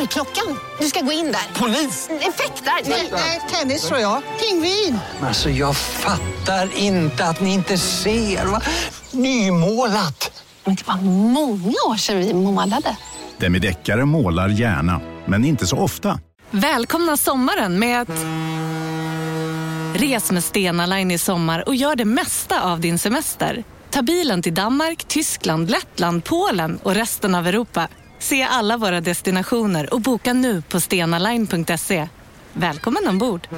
Dörrklockan. Du ska gå in där. Polis? Effektar? Nej, tennis tror jag. Pingvin. Alltså jag fattar inte att ni inte ser. Va? Nymålat! Men det var många år sedan vi målade. Demideckare målar gärna, men inte så ofta. Välkomna sommaren med att... Res med Stena Line i sommar och gör det mesta av din semester. Ta bilen till Danmark, Tyskland, Lettland, Polen och resten av Europa. Se alla våra destinationer och boka nu på stenaline.se. Välkommen ombord!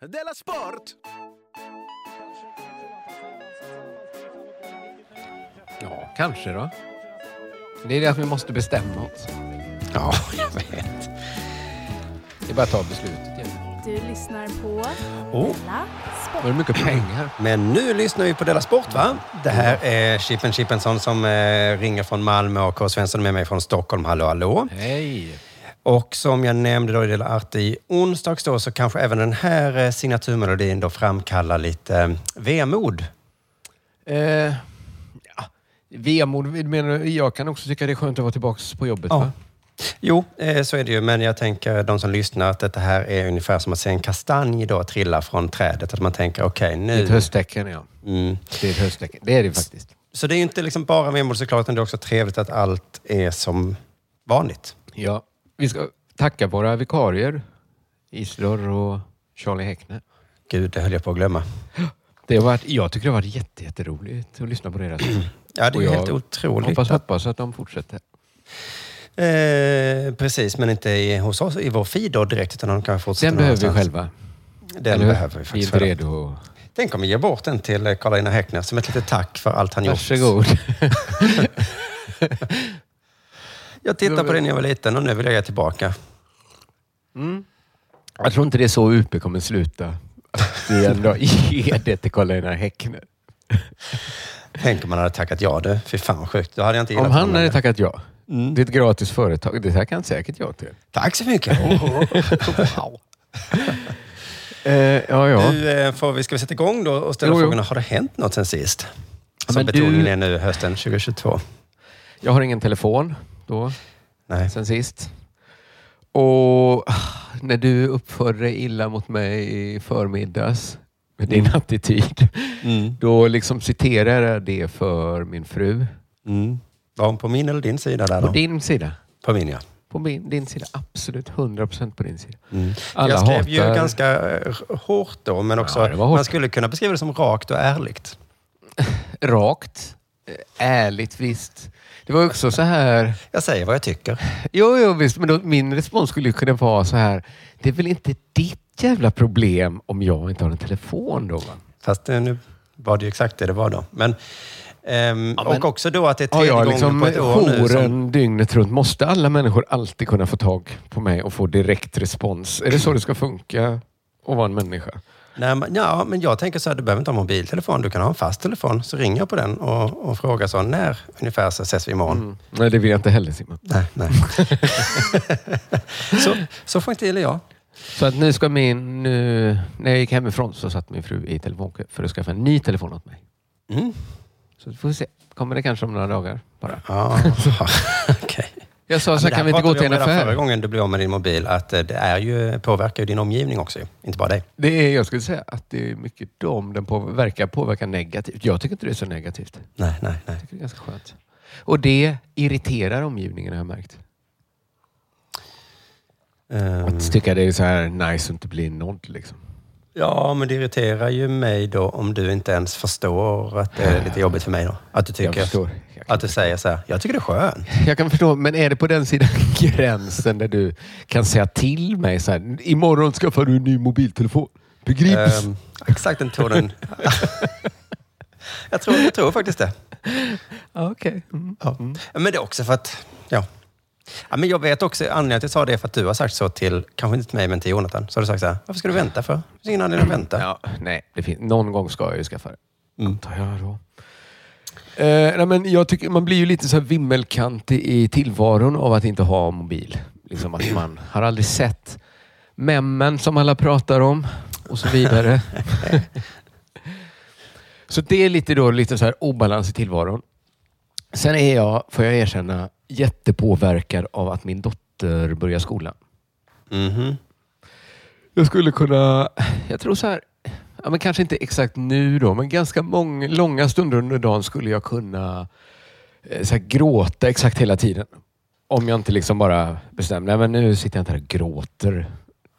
Della Sport! Ja, kanske då. Det är det att vi måste bestämma oss. Ja, jag vet. Det är bara att ta beslutet. Du lyssnar på Oh. Della Sport. Var det mycket pengar? Men nu lyssnar vi på Della Sport, va? Det här är Chippen Chippensson som eh, ringer från Malmö och K. Svensson är med mig från Stockholm. Hallå, hallå. Hej! Och som jag nämnde då i Della Art i onsdags då, så kanske även den här eh, signaturmelodin då framkallar lite eh, vemod. Eh, ja. Vemod, menar du? Jag kan också tycka det är skönt att vara tillbaka på jobbet. Ja. Va? Jo, eh, så är det ju. Men jag tänker, de som lyssnar, att detta här är ungefär som att se en kastanj då trilla från trädet. Att man tänker, okej, Det är ett nu... hösttecken, ja. Mm. Det är ett hösttecken. Det är det faktiskt. Så det är ju inte liksom bara vemod såklart, utan det är också trevligt att allt är som vanligt. Ja. Vi ska tacka våra vikarier. Isidor och Charlie Häckner. Gud, det höll jag på att glömma. Det har varit, jag tycker det har varit jätte, jätteroligt att lyssna på deras Ja, det är helt otroligt. Hoppas, hoppas att de fortsätter. Eh, precis, men inte i, hos oss, i vår feed då direkt, utan de kan fortsätta Den behöver vi själva. Den Eller behöver vi Vi är faktiskt. inte själva. redo. Tänk om vi ger bort den till Karl-Einar Häckner som ett litet tack för allt han gjort. Varsågod. Jag tittade på det när jag var liten och nu vill jag ge tillbaka. Jag tror inte det är så UP kommer sluta. Att vi ändå ger det till Karl-Einar Häckner. Tänk om man hade tackat ja du. Fy fan vad sjukt. Då hade jag inte Om gillat han honom hade tackat ja. Det är ett gratis företag. Det tackar han säkert ja till. Tack så mycket. wow. Eh, ja, ja. Nu eh, får vi, ska vi sätta igång då och ställa Jo, jo. frågorna. Har det hänt något sen sist? Som men betoningen du- är nu hösten 2022. Jag har ingen telefon då, Nej. sen sist. Och ah, när du uppförde dig illa mot mig i förmiddags med din attityd, Mm. då liksom citerar jag det för min fru. Mm. Var hon på min eller din sida där På då? din sida. På min ja. På min, din sida. Absolut 100% på din sida. Mm. Alla jag skrev ju hatar- ganska eh, hårt då, men också Ja, hårt. man skulle kunna beskriva det som rakt och ärligt. Rakt. eh, Ärligt visst. Det var också så här... Jag säger vad jag tycker. Jo, jo visst. Men då, min respons skulle ju kunna vara så här. Det är väl inte ditt jävla problem om jag inte har en telefon då? Va? Fast eh, nu var det ju exakt det det var då. Men, ehm, Ja, men- och också då att det är tredje gången liksom på ett år nu. Som, dygnet runt? Måste alla människor alltid kunna få tag på mig och få direkt respons? Är det så det ska funka att vara en människa? nej, men, ja, men jag tänker så här, du behöver inte ha mobiltelefon. Du kan ha en fast telefon. Så ringer jag på den och, och frågar så, när ungefär så ses vi imorgon. Mm. Nej, det vill jag inte heller Simon. Nej, nej. så, så får inte gilla jag. Så att nu ska min... Nu, när jag gick hemifrån så satt min fru i telefonkö för att skaffa en ny telefon åt mig. Mm. Så får vi se. Kommer det kanske om några dagar bara. Ja, okej. Jag sa Ja, så det kan vi inte gå till en redan Förra affär. gången du blev av med din mobil, att eh, det är ju, påverkar ju din omgivning också. Inte bara dig. Det är, jag skulle säga att det är mycket dem den på, verkar påverka negativt. Jag tycker inte det är så negativt. Nej, nej, nej. Jag tycker det är ganska skönt. Och det irriterar omgivningen har jag märkt. Ehm, Att tycka det är så här nice att inte bli nådd liksom. Ja, men det irriterar ju mig då om du inte ens förstår att det är lite jobbigt för mig då. Att du Jag tycker. Jag kan, att du säger så här, jag tycker det är skönt. jag kan förstå, men är det på den sidan gränsen där du kan säga till mig så här, imorgon skaffar du en ny mobiltelefon. Begrips? Ehm, exakt den tonen. jag, tror, jag tror faktiskt det. Okej. Mm. Ja. Men det är också för att, ja. Ja, men jag vet också, anledningen till att jag sa det är för att du har sagt så till, kanske inte till mig, men till Jonathan. Så har du sagt så här, varför ska du vänta för? Det finns ingen anledning att vänta. Ja, nej, det finns, någon gång ska jag ju skaffa det. Mm. Antar jag då. Eh, nej, men jag tycker man blir ju lite så här vimmelkantig i tillvaron av att inte ha mobil. Liksom att man har aldrig sett memmen som alla pratar om och så vidare. så det är lite, då, lite så här obalans i tillvaron. Sen är jag, får jag erkänna, jättepåverkad av att min dotter börjar skolan. Mhm. Jag skulle kunna, jag tror så här, ja, men kanske inte exakt nu då, men ganska många, långa stunder under dagen skulle jag kunna eh, så här, gråta exakt hela tiden. Om jag inte liksom bara bestämmer, nej men nu sitter jag inte här och gråter.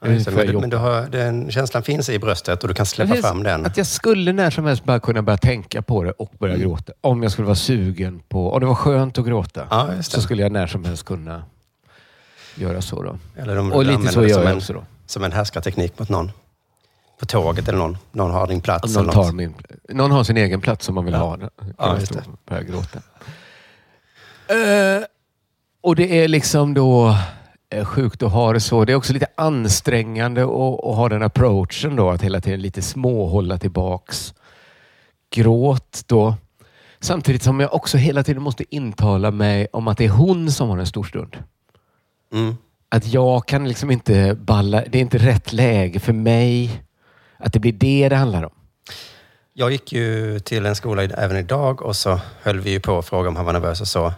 Ja, men men du har, den känslan finns i bröstet och du kan släppa fram den. Att jag skulle när som helst bara kunna börja tänka på det och börja Mm. gråta. Om jag skulle vara sugen på, om det var skönt att gråta, Ja, så skulle jag när som helst kunna göra så. Då. Eller de, och du lite så det gör som jag en, också. Då. Som en härskarteknik mot någon. På tåget eller någon. Någon har din plats. Någon, tar något. min, någon har sin egen plats som man vill Ja. ha. Ja, just det. och börja gråta. Eh, och det är liksom då sjukt att ha det så. Det är också lite ansträngande att, att ha den approachen då. Att hela tiden lite småhålla tillbaks gråt då. Samtidigt som jag också hela tiden måste intala mig om att det är hon som har en stor stund. Mm. Att jag kan liksom inte balla, det är inte rätt läge för mig. Att det blir det det handlar om. Jag gick ju till en skola även idag och så höll vi ju på att fråga om han var nervös och så.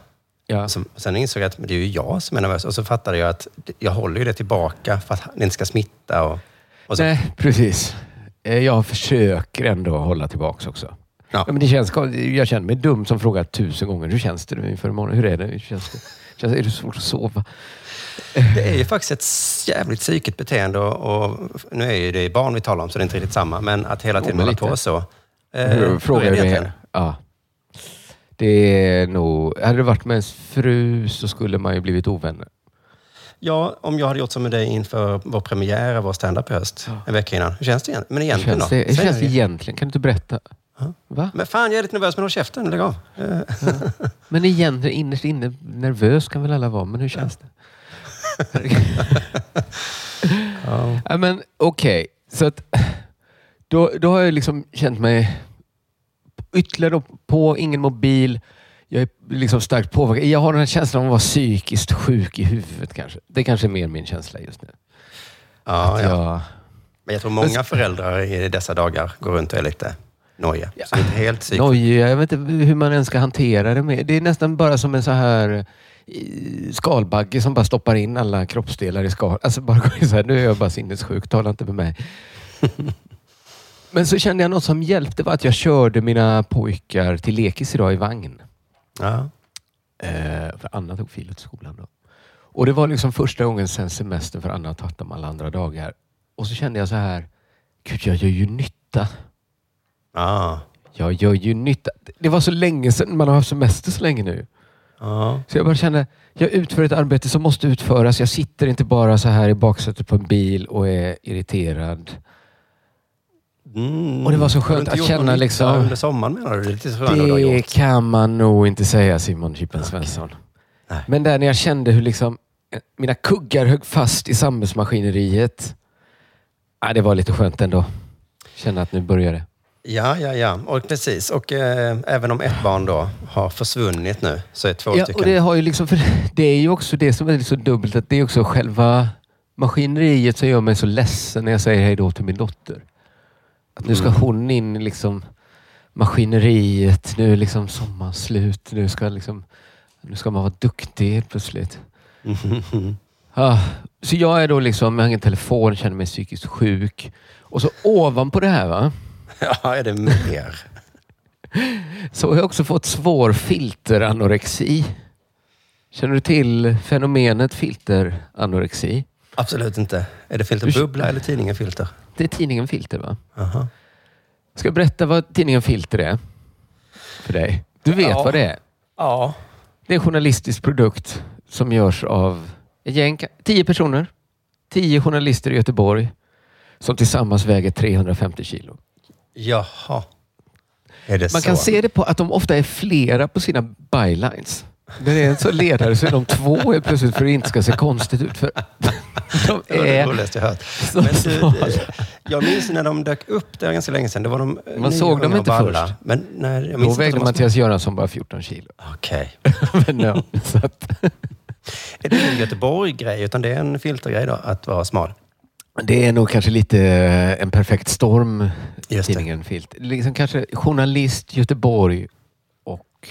Ja. Så, sen insåg jag att det är ju jag som är nervös. Och så fattade jag att jag håller ju det tillbaka för att det inte ska smitta. Och, och. Nej, precis. Eh, Jag försöker ändå hålla tillbaks också. Ja. men det känns, jag känner mig dum som frågar tusen gånger. Hur känns det nu inför imorgon? Hur är det? Hur känns det? Känns, är det svårt att sova? Det är ju faktiskt ett jävligt psykigt beteende och, och nu är ju det barn vi talar om så det är inte riktigt samma. Men att hela tiden hålla på så. Hur Frågar du det? Ja. Det är nog... Hade det varit med ens fru så skulle man ju blivit ovänner. Ja, om jag hade gjort som med dig inför vår premiär av vår standup i höst, en vecka innan. Hur känns det egentligen? Men Hur egentligen känns då? det, hur Säg känns det egentligen? Kan du inte berätta? Va? Men fan, jag är lite nervös, men håll käften. Lägg av. Eh, Men egentligen, innerst inne, nervös kan väl alla vara, men hur känns det? ja. men okej, så att då, då har jag liksom känt mig ytterligare på, ingen mobil. Jag är liksom starkt påverkad. Jag har den här känslan av att vara psykiskt sjuk i huvudet kanske. Det kanske är mer min känsla just nu. Ja, Att ja. jag, Men jag tror många föräldrar i dessa dagar går runt och är lite nojiga. Så inte helt psyk. Nojiga, jag vet inte hur man ens ska hantera det. Med. Det är nästan bara som en så här eh, skalbagge som bara stoppar in alla kroppsdelar i skal. Alltså bara går så här, nu är jag bara sinnessjuk, tala inte med mig. Men så kände jag något som hjälpte var att jag körde mina pojkar till lekis idag i vagn. Ja. Eh, för Anna tog filet till skolan då. Och det var liksom första gången sen semestern för Anna tagit dem alla andra dagar. Och så kände jag så här, gud jag gör ju nytta. Ja. Jag gör ju nytta. Det var så länge sedan, man har haft semester så länge nu. Ja. Så jag bara kände, jag utför ett arbete som måste utföras. Jag sitter inte bara så här i baksätet på en bil och är irriterad. Mm. Och det var så skönt att känna liksom- Under sommaren menar du? Det Det kan man nog inte säga Simon Chippen Svensson. Nej. Men där när jag kände hur liksom eh, mina kuggar högg fast i samhällsmaskineriet. Ja, det var lite skönt ändå. Känna att nu börjar det. Ja, ja, ja. Och precis. Och eh, även om ett barn då har försvunnit nu, så är två Ja, stycken... och det, har ju liksom, för det är ju också det som är så dubbelt, att det är också själva maskineriet som gör mig så ledsen när jag säger hej då till min dotter. Att nu ska Mm. hon in i liksom maskineriet, nu är liksom sommaren slut, nu ska, liksom, nu ska man vara duktig helt plötsligt. Ja, så jag är då liksom, jag har ingen telefon, känner mig psykiskt sjuk. Och så ovanpå det här va, ja, är det mer? så har jag också fått svår filteranorexi. Känner du till fenomenet filteranorexi? Absolut inte. Är det filter bubbla eller tidningen filter? Det är tidningen Filter va? Aha. Ska jag berätta vad tidningen Filter är? För dig. Du vet Ja. vad det är? Ja. Det är en journalistisk produkt som görs av ett gäng, tio personer. Tio journalister i Göteborg som tillsammans väger 350 kilo. Jaha. Är det Man så? kan se det på att de ofta är flera på sina bylines. När det är en så ledare så är de två helt plötsligt för att det inte ska se konstigt ut. För de Det var det är roligaste jag hört. Men du, eh, jag minns när de dök upp, det var ganska länge sedan. Det var de eh, Man såg dem inte balla. först. Men när, jag Då vägde Mattias Göransson bara 14 kilo. Okej. Så att, Är det en Göteborg-grej, utan det är en filtergrej då, att vara smal? det är nog kanske lite eh, en perfekt storm Just det. tidningen Filt. Liksom kanske journalist Göteborg och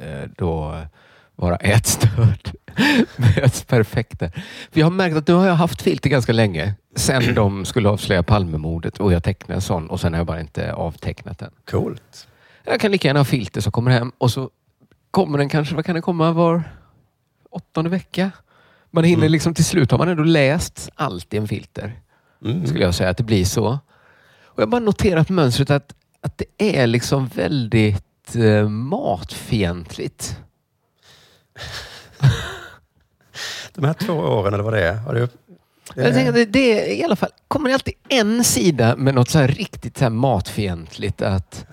eh, då vara ätstörd möts perfekt där. För jag har märkt att nu har jag haft filter ganska länge. Sen de skulle avslöja Palmemordet och jag tecknade en sån och sen har jag bara inte avtecknat den. Coolt. Jag kan lika gärna ha filter som kommer hem och så kommer den kanske, vad kan det komma var åttonde vecka? Man hinner Mm. liksom till slut har man ändå läst allt i en filter. Mm. Skulle jag säga att det blir så. Och jag har bara noterat mönstret att, att det är liksom väldigt eh, matfientligt. De här två åren, eller vad det är, har du... Jag tänker att det, det är i alla fall, kommer det alltid en sida med något så här riktigt så här matfientligt. Att,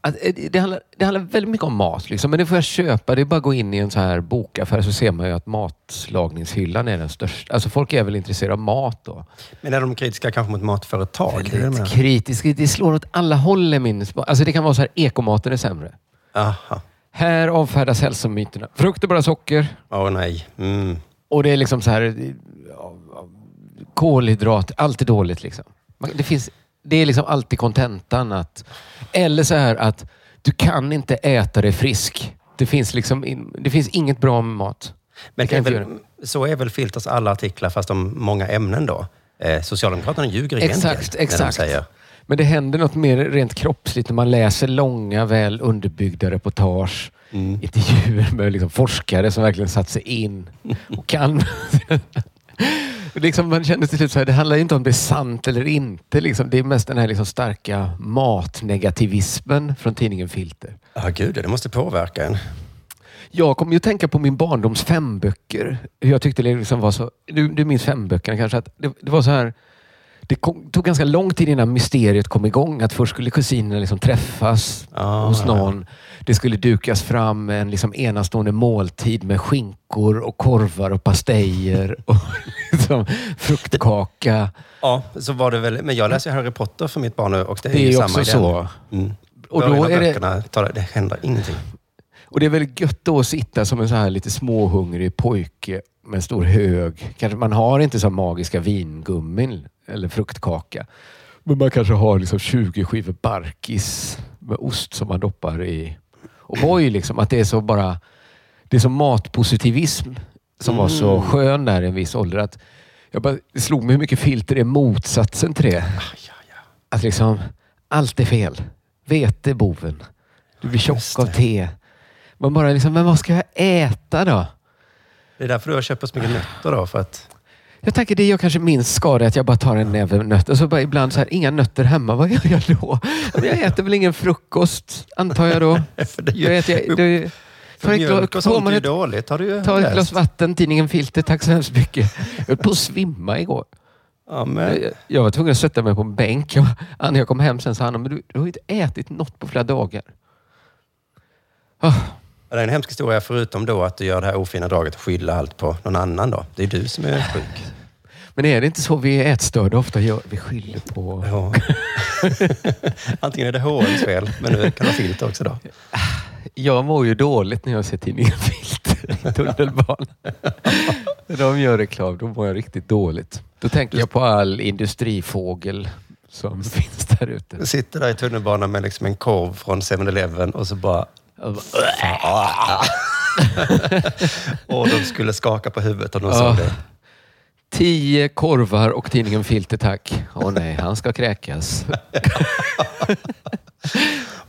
att eh, det, handlar, det handlar väldigt mycket om mat, liksom, men det får jag köpa. Det är bara att gå in i en så här bokaffär så ser man ju att matlagningshyllan är den största. Alltså folk är väl intresserade av mat då. Men är de kritiska kanske mot matföretag? Det det Väldigt menar. kritisk. Det slår åt alla håll min. Alltså det kan vara så här, ekomaten är sämre. Aha. Här avfärdas hälsomyterna. Frukt är bara socker. Åh nej. Mm. Och det är liksom så här... Kolhydrat, allt är dåligt liksom. Det, finns, det är liksom alltid kontentan att... Eller så här att du kan inte äta dig frisk. Det finns liksom det finns inget bra med mat. Men Det är väl, så är väl Filters alla artiklar, fast om många ämnen då. Eh, Socialdemokraterna ljuger egentligen Exakt, när de exakt. säger Men det händer något mer rent kroppsligt när man läser långa, väl underbyggda reportage. Mm. Intervjuer med liksom forskare som verkligen satt sig in och kan. liksom man känner till slut så här, det handlar inte om det är sant eller inte. Liksom. Det är mest den här liksom starka matnegativismen från tidningen Filter. Ja, gud, det måste påverka en. Jag kommer ju att tänka på min barndoms femböcker. Hur jag tyckte det liksom var så... Du, du minns femböckerna kanske? Att det, det var så här... Det kom, tog ganska lång tid innan mysteriet kom igång. Att först skulle kusinerna liksom träffas Ah, hos någon. Det skulle dukas fram en liksom enastående måltid med skinkor och korvar och pastejer och liksom fruktkaka. Ja, så var det väl. Men jag läser Harry Potter för mitt barn nu och det är, Det är ju också i den. så. Mm. Och då är det- tar det, händer ingenting. Och det är väldigt gött då att sitta som en så här lite småhungrig pojke med en stor hög. Kanske man har inte så magiska vingummin eller fruktkaka. Men man kanske har liksom 20 skivor barkis med ost som man doppar i O'boy. Liksom, att det är så bara... Det är som matpositivism som var så Mm. skön där i en viss ålder. Att jag bara, det slog mig hur mycket filter är motsatsen till det. Att liksom, allt är fel. Vete boven. Du blir tjock av te. Man bara liksom, men vad ska jag äta då? Det är därför du har köpt så mycket nötter då, för att... Jag tänker det jag kanske minst skadar är att jag bara tar en näve nötter. Så bara ibland så här, inga nötter hemma. Vad gör jag då? Men Jag äter väl ingen frukost, antar jag då. För Jag äter, det, ett Mjölk och sånt är ju dåligt, har du ju ta ett glas vatten, tidningen Filter. Tack så hemskt mycket. Jag höll på att svimma igår. Ja, men, Jag, jag var tvungen att sätta mig på en bänk. Jag, när jag kom hem sen sa han, men du, du har ju inte ätit något på flera dagar. Ah, det är en hemsk historia förutom då att du gör det här ofina draget och skylla allt på någon annan då. Det är du som är sjuk. men är det inte så vi ätstörda ofta gör? Vi skyller på... Ja. Antingen är det H&M's fel, men nu kan det vara Filter också då. Jag mår ju dåligt när jag ser tidningen Filter i tunnelbanan. När de gör reklam, då mår jag riktigt dåligt. Då tänker jag på all industrifågel som finns där ute. Du sitter där i tunnelbanan med liksom en korv från 7-Eleven och så bara... och de skulle skaka på huvudet om de såg det. Tio korvar och tidningen Filter, tack. Åh nej, han ska kräkas.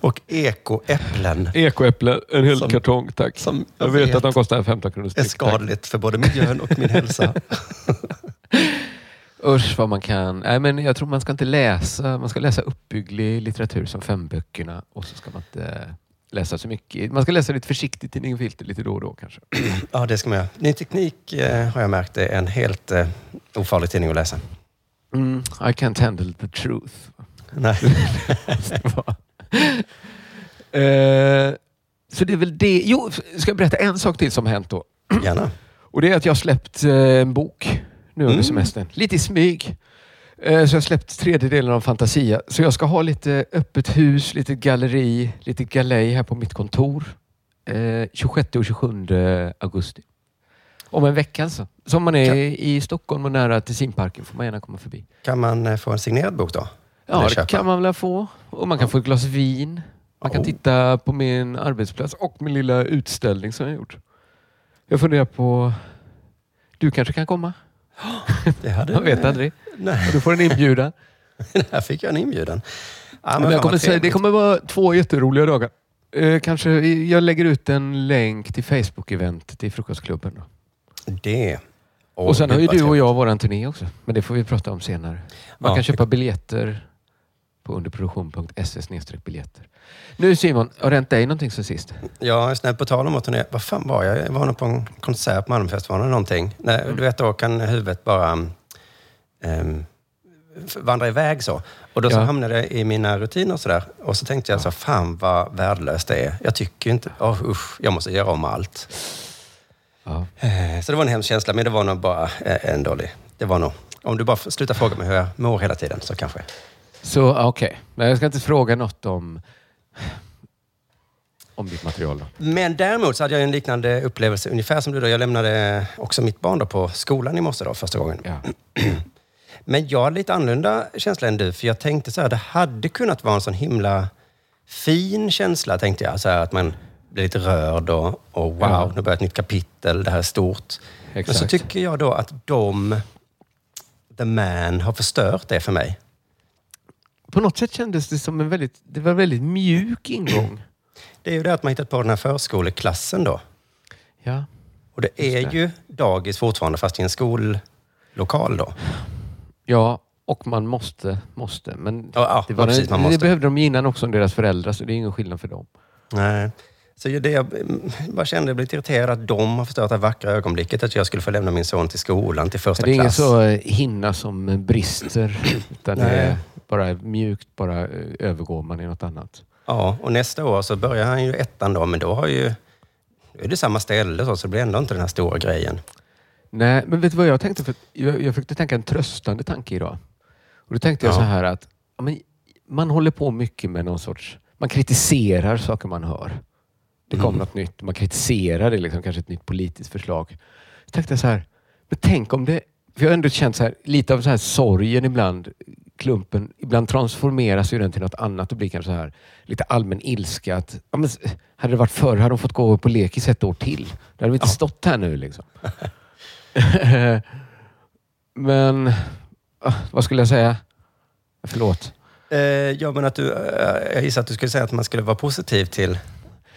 Och ekoäpplen Ekoäpple, en hel Som- kartong, tack. som jag vet, vet att de kostar 15 kronor är styck. tack. skadligt för både miljön och min hälsa. Usch vad man kan. Nej, men jag tror man ska inte läsa. Man ska läsa uppbygglig litteratur som femböckerna och så ska man inte läsa så mycket. Man ska läsa lite försiktigt tidningen Filter lite då och då kanske. Ja, det ska man göra. Ny Teknik eh, har jag märkt är en helt eh, ofarlig tidning att läsa. Mm, I can't handle the truth. Nej. Eh, så det är väl det. Jo, ska jag berätta en sak till som hänt då? Gärna. Och det är att jag har släppt eh, en bok nu under Mm. semestern. Lite i smyg. Eh, så jag släppt tredje delen av Fantasia. Så jag ska ha lite öppet hus, lite galleri, lite galej här på mitt kontor. Eh, 26 och 27 augusti. Om en vecka alltså. Så om man är i Stockholm och nära Tessinparken får man gärna komma förbi. Kan man eh, få en signerad bok då? Ja, det kan man väl få. Och man kan få ett glas vin. Man kan Oh. titta på min arbetsplats och min lilla utställning som jag har gjort. Jag funderar på... Du kanske kan komma? Det hade... Jag vet aldrig. Nej, Du får en inbjudan. här fick jag en inbjudan. Ja, Men jag kommer säga, det kommer vara två jätteroliga dagar. Eh, kanske jag lägger ut en länk till Facebook-eventet i Frukostklubben. Då. Det. Åh, och sen har ju du och jag våran turné också. Men det får vi prata om senare. Man Ja, kan köpa biljetter på underproduktion.se biljetter. Nu Simon, har det hänt dig någonting sen sist? Ja, snällt på tal om att turné. Vad fan var jag? Jag var nog på en konsert på Malmöfestivalen eller någonting. Nej, Mm. Du vet, då kan huvudet bara um, vandra iväg så. Och då så Ja. hamnade jag i mina rutiner och sådär. Och så tänkte jag så, fan vad värdelöst det är. Jag tycker ju inte, oh, usch, jag måste göra om allt. Ja. Eh, Så det var en hemsk känsla, men det var nog bara eh, en dålig. Det var nog, om du bara f- slutar fråga mig hur jag mår hela tiden så kanske. Så okej, Men jag ska inte fråga något om, om ditt material. Då. Men däremot så hade jag en liknande upplevelse, ungefär som du då. Jag lämnade också mitt barn då på skolan i morse då, första gången. Ja. Men jag har lite annorlunda känsla än du, för jag tänkte så här, det hade kunnat vara en sån himla fin känsla, tänkte jag. Så här, att man blir lite rörd och, och wow, Ja. nu börjar ett nytt kapitel, det här är stort. Men så Exakt. tycker jag då att de, The Man, har förstört det för mig. På något sätt kändes det som en väldigt, det var en väldigt mjuk ingång. Det är ju det att man hittat på den här förskoleklassen då. Ja. Och det är det. ju dagis fortfarande, fast i en skollokal då. ja, och man måste, måste. Men Ja, ja, det, var precis, man det behövde de innan också om deras föräldrar, så det är ingen skillnad för dem. Nej. Så det jag mm, bara kände, jag blev lite irriterad att de har förstört det här vackra ögonblicket, att jag skulle få lämna min son till skolan, till första det är ingen klass. så eh, hinna som eh, brister, utan det Nej. är bara mjukt, bara eh, övergår man i något annat. Ja, och nästa år så börjar han ju ettan då, men då har ju... Då är det samma ställe så, så det blir ändå inte den här stora grejen. Nej, men vet du vad jag tänkte? För jag, jag försökte tänka en tröstande tanke idag. Och då tänkte jag Ja. så här att ja, man håller på mycket med någon sorts... Man kritiserar saker man hör. Det kommer Mm. något nytt. Man kritiserar det, liksom, kanske ett nytt politiskt förslag. Så tänkte jag så här, men tänk om det... För jag har ändå känt så här, lite av så här sorgen ibland, klumpen, ibland transformeras ju den till något annat och blir kanske så här lite allmän ilska. Att, ja, men, hade det varit förr hade de fått gå på lekis ett år till. Då hade vi inte stått här nu. Liksom. Men ah, vad skulle jag säga? Förlåt. Eh, ja, men att du... Eh, jag gissar att du skulle säga att man skulle vara positiv till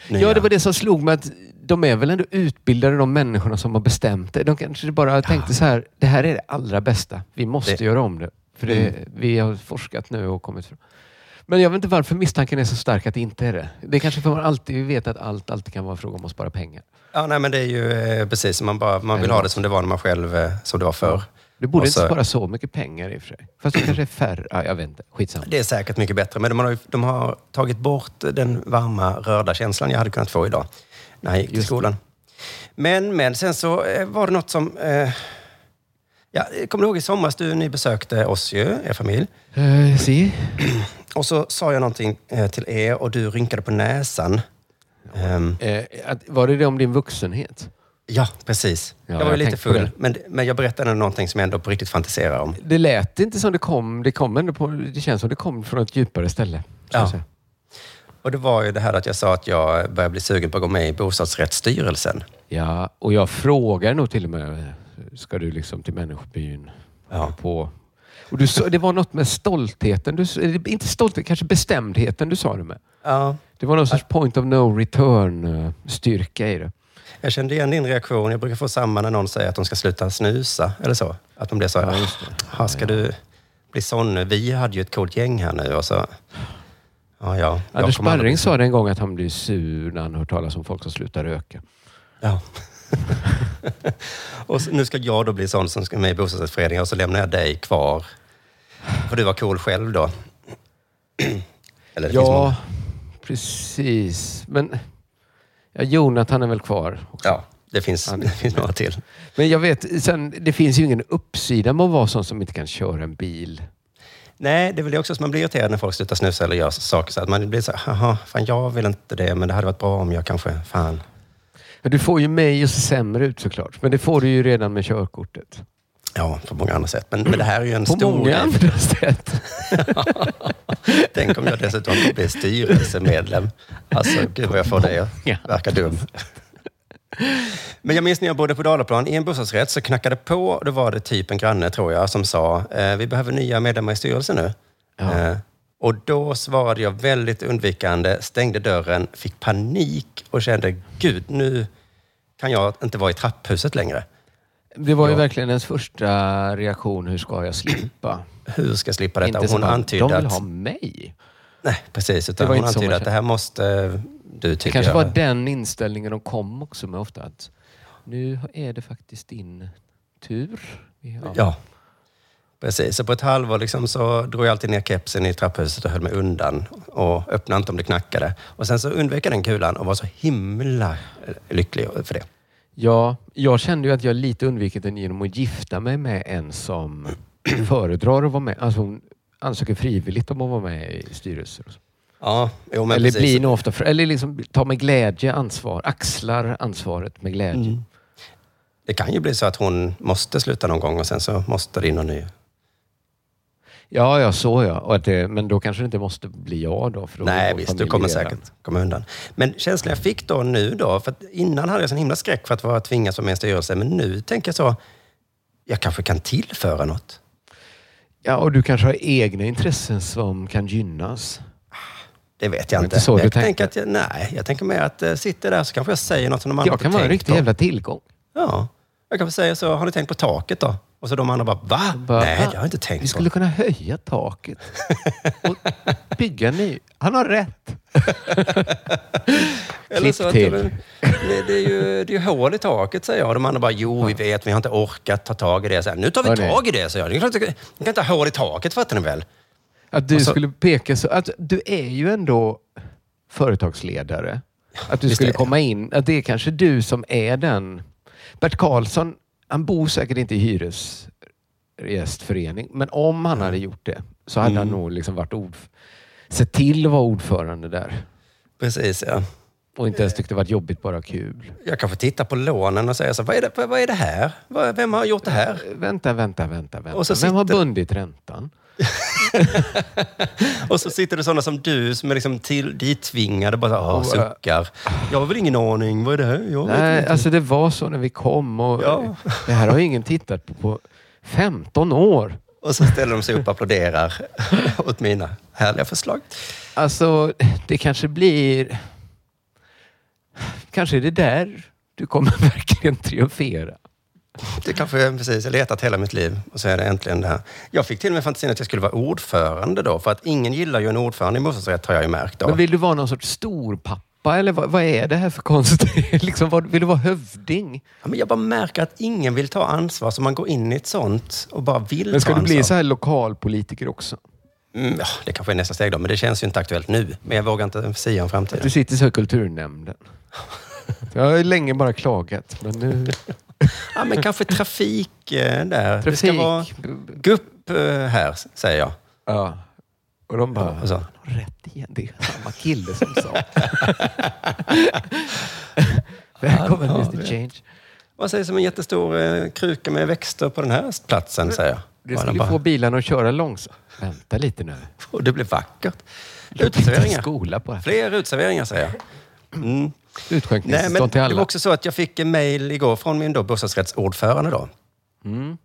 nya. Ja, det var det som slog mig att de är väl ändå utbildade, de människorna som har bestämt det. De kanske bara tänkte så här, det här är det allra bästa. Vi måste Det- göra om det. För det, Mm. vi har forskat nu och kommit fram. Men jag vet inte varför misstanken är så stark att det inte är det. Det är kanske för att man alltid vet att allt alltid kan vara en fråga om att spara pengar. Ja, nej, men det är ju eh, precis. Man, bara, man vill ha det som det var när man själv, eh, som det var förr. Det borde Och inte så- spara så mycket pengar i och för sig. Fast det kanske är färre. Ja, jag vet inte. Skitsamma. Det är säkert mycket bättre, men de har, de har tagit bort den varma, rörda känslan jag hade kunnat få idag när jag gick till Just skolan. Men, men sen så eh, var det något som... Eh, ja, kommer du ihåg i somras, du, ni besökte oss ju, er familj. Uh, si. Och så sa jag någonting eh, till er och du rynkade på näsan. Ehm, Eh, att, var det det om din vuxenhet? Ja, precis. Ja, jag var ju lite full, men, men jag berättade någonting som jag ändå på riktigt fantiserar om. Det lät inte som det kom. Det, kom ändå på, det känns som det kom från ett djupare ställe. Ja. Och det var ju det här att jag sa att jag börjar bli sugen på att gå med i bostadsrättsstyrelsen. Ja, och jag frågar nog till och med, ska du liksom till människobyn? Ja. På. Och du, det var något med stoltheten, du, inte stolthet, kanske bestämdheten du sa det med. Ja, Det var någon sorts point of no return eh, i det. Jag kände igen din reaktion. Jag brukar få samma när någon säger att de ska sluta snusa. Eller så. Att de blir så Ja, det. "Ah, ska du bli sån nu? Vi hade ju ett coolt gäng här nu. Och så, ja, ja. Anders Sparring sa det en gång att han blir sur när han hört talas om folk som slutar röka. Ja. och så, nu ska jag då bli sån som ska med i bostadsrättsföreningen och så lämnar jag dig kvar. För du var cool själv då. Eller Ja, precis. Men Ja, Jonathan är väl kvar. Också. Ja, det finns, det finns några till. Men jag vet, sen, det finns ju ingen uppsida med att vara sån som inte kan köra en bil. Nej, det är väl det också som man blir irriterad när folk slutar snusa eller gör saker så att man blir så haha, fan jag vill inte det, men det hade varit bra om jag kanske, fan. Ja, du får ju mig att se sämre ut såklart. Men det får du ju redan med körkortet. Ja, på många andra sätt. Men, men det här är ju en På stor många grej. andra sätt. Tänk om jag dessutom blir styrelsemedlem. Alltså, gud vad jag får det att verka dum. Men jag minns när jag bodde på Dalaplan i en bostadsrätt så knackade på. och Då var det typ en granne, tror jag, som sa eh, vi behöver nya medlemmar i styrelsen nu. Eh, och då svarade jag väldigt undvikande, stängde dörren, fick panik och kände gud, nu kan jag inte vara i trapphuset längre. Det var ju verkligen ens första reaktion. Hur ska jag slippa? Hur ska jag slippa detta? Inte hon bara, antydde De vill att- ha mig. Nej, precis. Det Utan hon antydde att det här måste du Det tycker kanske jag. var den inställningen de kom också med ofta. Att nu är det faktiskt din tur. Ja. Ja, precis. Så på ett halvår liksom så drog jag alltid ner kepsen i trapphuset och höll mig undan och öppnade inte om det knackade. Och sen så undvek jag den kulan och var så himla eh, lycklig för det. Ja, jag kände ju att jag lite undvikit den genom att gifta mig med en som föredrar att vara med. Alltså hon ansöker frivilligt om att vara med i styrelser. Ja, jo, men eller precis. blir nog ofta, eller liksom tar med glädje ansvar, axlar ansvaret med glädje. Mm. Det kan ju bli så att hon måste sluta någon gång och sen så måste det in någon ny. Ja, ja, så ja. Och att det, men då kanske det inte måste bli jag då. För då Nej, visst, du kommer säkert komma undan. Men känslan jag fick då nu då, för att innan hade jag sån himla skräck för att vara tvingas vara med i en styrelse, men nu tänker jag så, jag kanske kan tillföra något. Ja, och du kanske har egna intressen som kan gynnas. Det vet jag inte. inte så du jag tänkte? tänker att jag, nej, jag tänker mer att uh, sitter där så kanske jag säger något som de andra Jag inte kan vara en tänkt riktig på. jävla tillgång. Ja, jag kan väl säga så, har ni tänkt på taket då? Och så de andra bara, va? Bara, nej, "Ah, det har jag inte tänkt Vi på. skulle kunna höja taket och bygga ny. Han har rätt. Eller så att till. det, det, är ju, det är ju hål i taket, säger jag. De andra bara, jo, vi vet, vi har inte orkat ta tag i det. Så här, nu tar vi Hörni. tag i det, säger jag. Ni kan inte ha hål i taket, fattar ni väl? Att du så- skulle peka så... Att du är ju ändå företagsledare. Att du skulle komma in... Att det är kanske du som är den... Bert Karlsson, han bor säkert inte i hyresgästförening. Men om han hade gjort det så hade han Mm. nog liksom varit ord, sett till att vara ordförande där. Precis, ja. Och inte ens tyckte det var jobbigt, bara kul. Jag kanske tittar på lånen och säger så, vad är det, vad, är det här? Vem har gjort det här? Vänta, vänta, vänta. vänta. Och så Vem har bundit räntan? Och så sitter det sådana som du som är liksom till, dittvingade, bara så, åh, Och, äh, suckar. Jag har väl ingen aning, vad är det här? Jag Nej, inte. alltså det var så när vi kom och Ja. det här har ingen tittat på på 15 år. Och så ställer de sig upp och applåderar åt mina härliga förslag. Alltså, det kanske blir... Kanske är det där du kommer verkligen triumfera. Det kanske precis, jag har letat hela mitt liv och så är det äntligen det här. Jag fick till och med fantasin att jag skulle vara ordförande då, för att ingen gillar ju en ordförande i bostadsrätt har jag ju märkt då. Men vill du vara någon sorts storpappa eller vad, vad är det här för konstigt? liksom, vad, vill du vara hövding? Ja, men jag bara märker att ingen vill ta ansvar, så man går in i ett sånt och bara vill Men ska ta du bli ansvar. så här lokalpolitiker också? Mm, ja, det kanske är nästa steg då, men det känns ju inte aktuellt nu. Men jag vågar inte säga om framtiden. Du sitter så i kulturnämnden. Jag har ju länge bara klagat, men nu... Ja, men kanske trafik eh, där. Det ska Trafik. vara gupp eh, här, säger jag. Ja. Och de bara, Och så. han har rätt igen. Det är samma kille som sa. Välkommen Ja, Mr Change. Vad sägs om en jättestor eh, kruka med växter på den här platsen, säger jag. Det skulle bara, få bilarna att köra långsamt. Vänta lite nu. Och det blir vackert. Uteserveringar. skola på det. Fler uteserveringar, säger jag. Mm. Nej, Utskänkningstillstånd men till det alla. var också så att jag fick en mejl igår från min då bostadsrättsordförande då. Mm.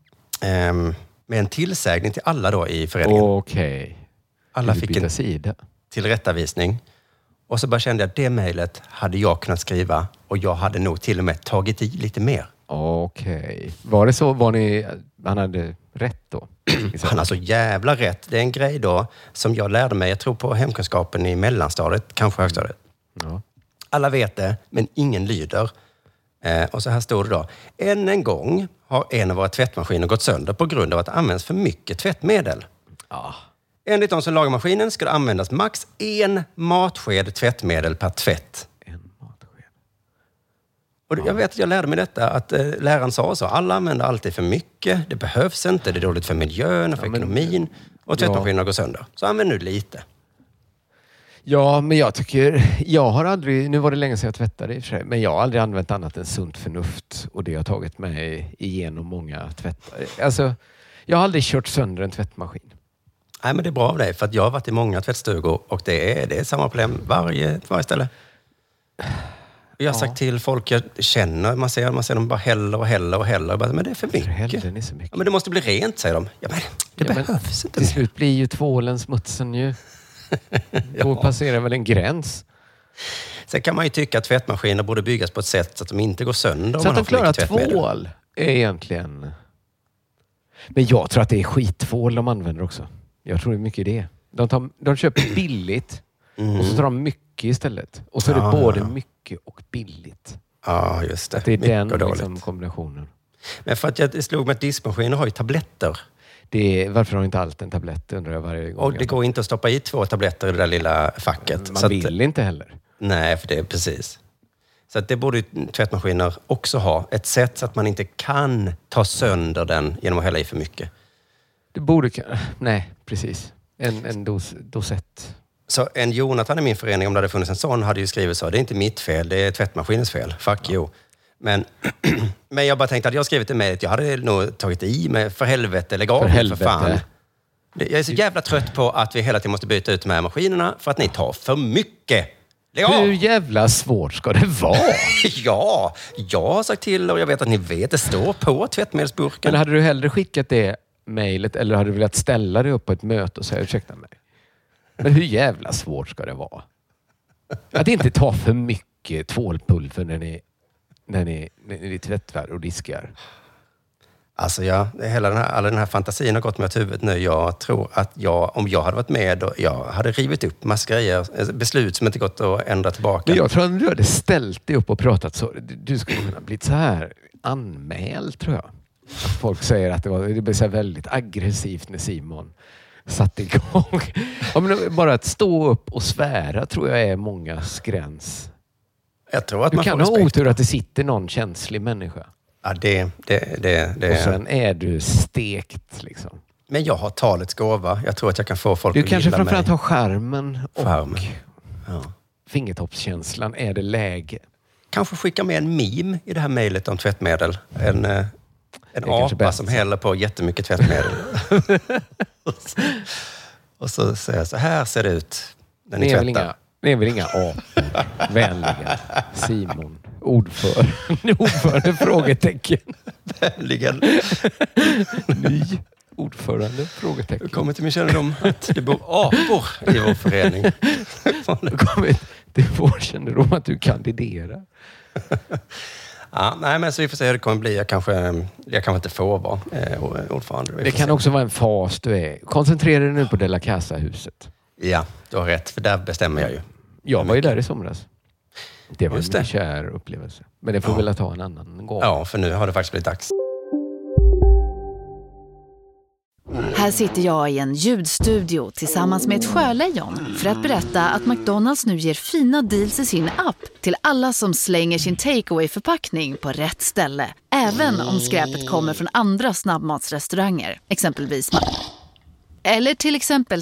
Ehm, med en tillsägning till alla då i föreningen. Okej. alla Vill du fick en sida. tillrättavisning. Och så bara kände jag att det mejlet hade jag kunnat skriva och jag hade nog till och med tagit i lite mer. Okej. Var det så? Var ni... Han hade rätt då? Han har så jävla rätt. Det är en grej då som jag lärde mig, jag tror på hemkunskapen i mellanstadiet, kanske högstadiet. Ja. Alla vet det, men ingen lyder. Eh, och så här står det då. Än en gång har en av våra tvättmaskiner gått sönder på grund av att det används för mycket tvättmedel. Ja. Enligt de som lagar maskinen ska det användas max en matsked tvättmedel per tvätt. En matsked. Och jag vet att jag lärde mig detta, att eh, läraren sa så. Alla använder alltid för mycket. Det behövs inte. Det är dåligt för miljön och för ekonomin. Och tvättmaskinerna går sönder. Så använd nu lite. Ja, men jag tycker... Jag har aldrig... Nu var det länge sedan jag tvättade i och för sig, men jag har aldrig använt annat än sunt förnuft och det har tagit mig igenom många tvättar. Alltså, jag har aldrig kört sönder en tvättmaskin. Nej, men det är bra av dig, för att jag har varit i många tvättstugor och det är, det är samma problem varje, varje ställe. Jag har sagt till folk jag känner, man ser, man ser dem bara häller och häller och häller. Jag bara, men det är för mycket. Häller ni så mycket? Ja, men det måste bli rent, säger de. Ja, men det Ja, men behövs inte Till slut blir ju tvålen smutsen ju. Då passerar väl en gräns. Sen kan man ju tycka att tvättmaskiner borde byggas på ett sätt så att de inte går sönder Så att de klarar tvål är egentligen... Men jag tror att det är skittvål de använder också. Jag tror det är mycket det. De, tar, de köper billigt och så tar de mycket istället. Och så är det Mm. Ja, både mycket och billigt. Ja, just det. Att det är Mycket den liksom, kombinationen. Men för att jag slog mig att diskmaskiner har ju tabletter. Det är, varför har inte allt en tablett undrar jag varje gång. Och det går inte att stoppa i två tabletter i det där lilla facket. Man Så att- vill inte heller. Nej, för det är precis. Så att det borde ju tvättmaskiner också ha. Ett sätt så att man inte kan ta sönder den genom att hälla i för mycket. Det borde... Nej, precis. En, en dos, dosett. Så en Jonathan i min förening, om det hade funnits en sån, hade ju skrivit så. Det är inte mitt fel, det är tvättmaskinens fel. Fuck you. Men, men jag bara tänkte att jag skrivit det med jag hade nog tagit i med för helvete, lägg av För helvete. fan. Det- Jag är så jävla trött på att vi hela tiden måste byta ut de här maskinerna för att ni tar för mycket. Lägg av! Hur jävla svårt ska det vara? ja, jag har sagt till och jag vet att ni vet, det står på tvättmedelsburken. Men hade du hellre skickat det mejlet eller hade du velat ställa dig upp på ett möte och säga ursäkta mig? Men hur jävla svårt ska det vara? Att inte ta för mycket tvålpulver när ni, när ni, när ni tvättar och diskar. Alltså ja, hela den här, alla den här fantasin har gått mig åt huvudet nu. Jag tror att jag, om jag hade varit med, och jag hade rivit upp massa grejer. eh, Beslut som inte gått att ändra tillbaka. Men jag tror att du hade ställt dig upp och pratat så. Du- skulle kunna blivit så här anmäld tror jag. Att folk säger att det, var, det blev så väldigt aggressivt när Simon satte igång. Ja, bara att stå upp och svära tror jag är mångas gräns. Jag tror att Du man kan får ha respekt. otur att det sitter någon känslig människa. Ja, det, det, det, det. Och sen är du stekt. Liksom. Men jag har talets gåva. Jag tror att jag kan få folk Du att kanske gilla framförallt mig. har skärmen och Charmen. Ja. fingertoppskänslan. Är det läge? Kanske skicka med en meme i det här mejlet om tvättmedel. En, eh, en kanske apa bäst. som häller på jättemycket tvättmedel. och, så, och så säger jag så här ser det ut när ni Ni tvättar. inga, ni är väl inga apor? Vänliga. Simon. Ordförande. Ordförande? Frågetecken. Vänligen. Ny ordförande? Frågetecken. Det kommer till min kännedom att det bor apor i vår förening. Det kommer till vår kännedom att du kandiderar. Ja, nej, men så vi får se hur det kommer bli. Jag kanske, jag kanske inte får vara eh, ordförande. Det kan se. också vara en fas du är. Koncentrera dig nu på De la Casa-huset. Ja, du har rätt. För där bestämmer jag ju. Jag var ju där i somras. Det var Just en det. kär upplevelse. Men det får Ja. vi väl ta en annan gång. Ja, för nu har det faktiskt blivit dags. Här sitter jag i en ljudstudio tillsammans med ett sjölejon för att berätta att McDonalds nu ger fina deals i sin app till alla som slänger sin takeaway förpackning på rätt ställe. Även om skräpet kommer från andra snabbmatsrestauranger, exempelvis Eller till exempel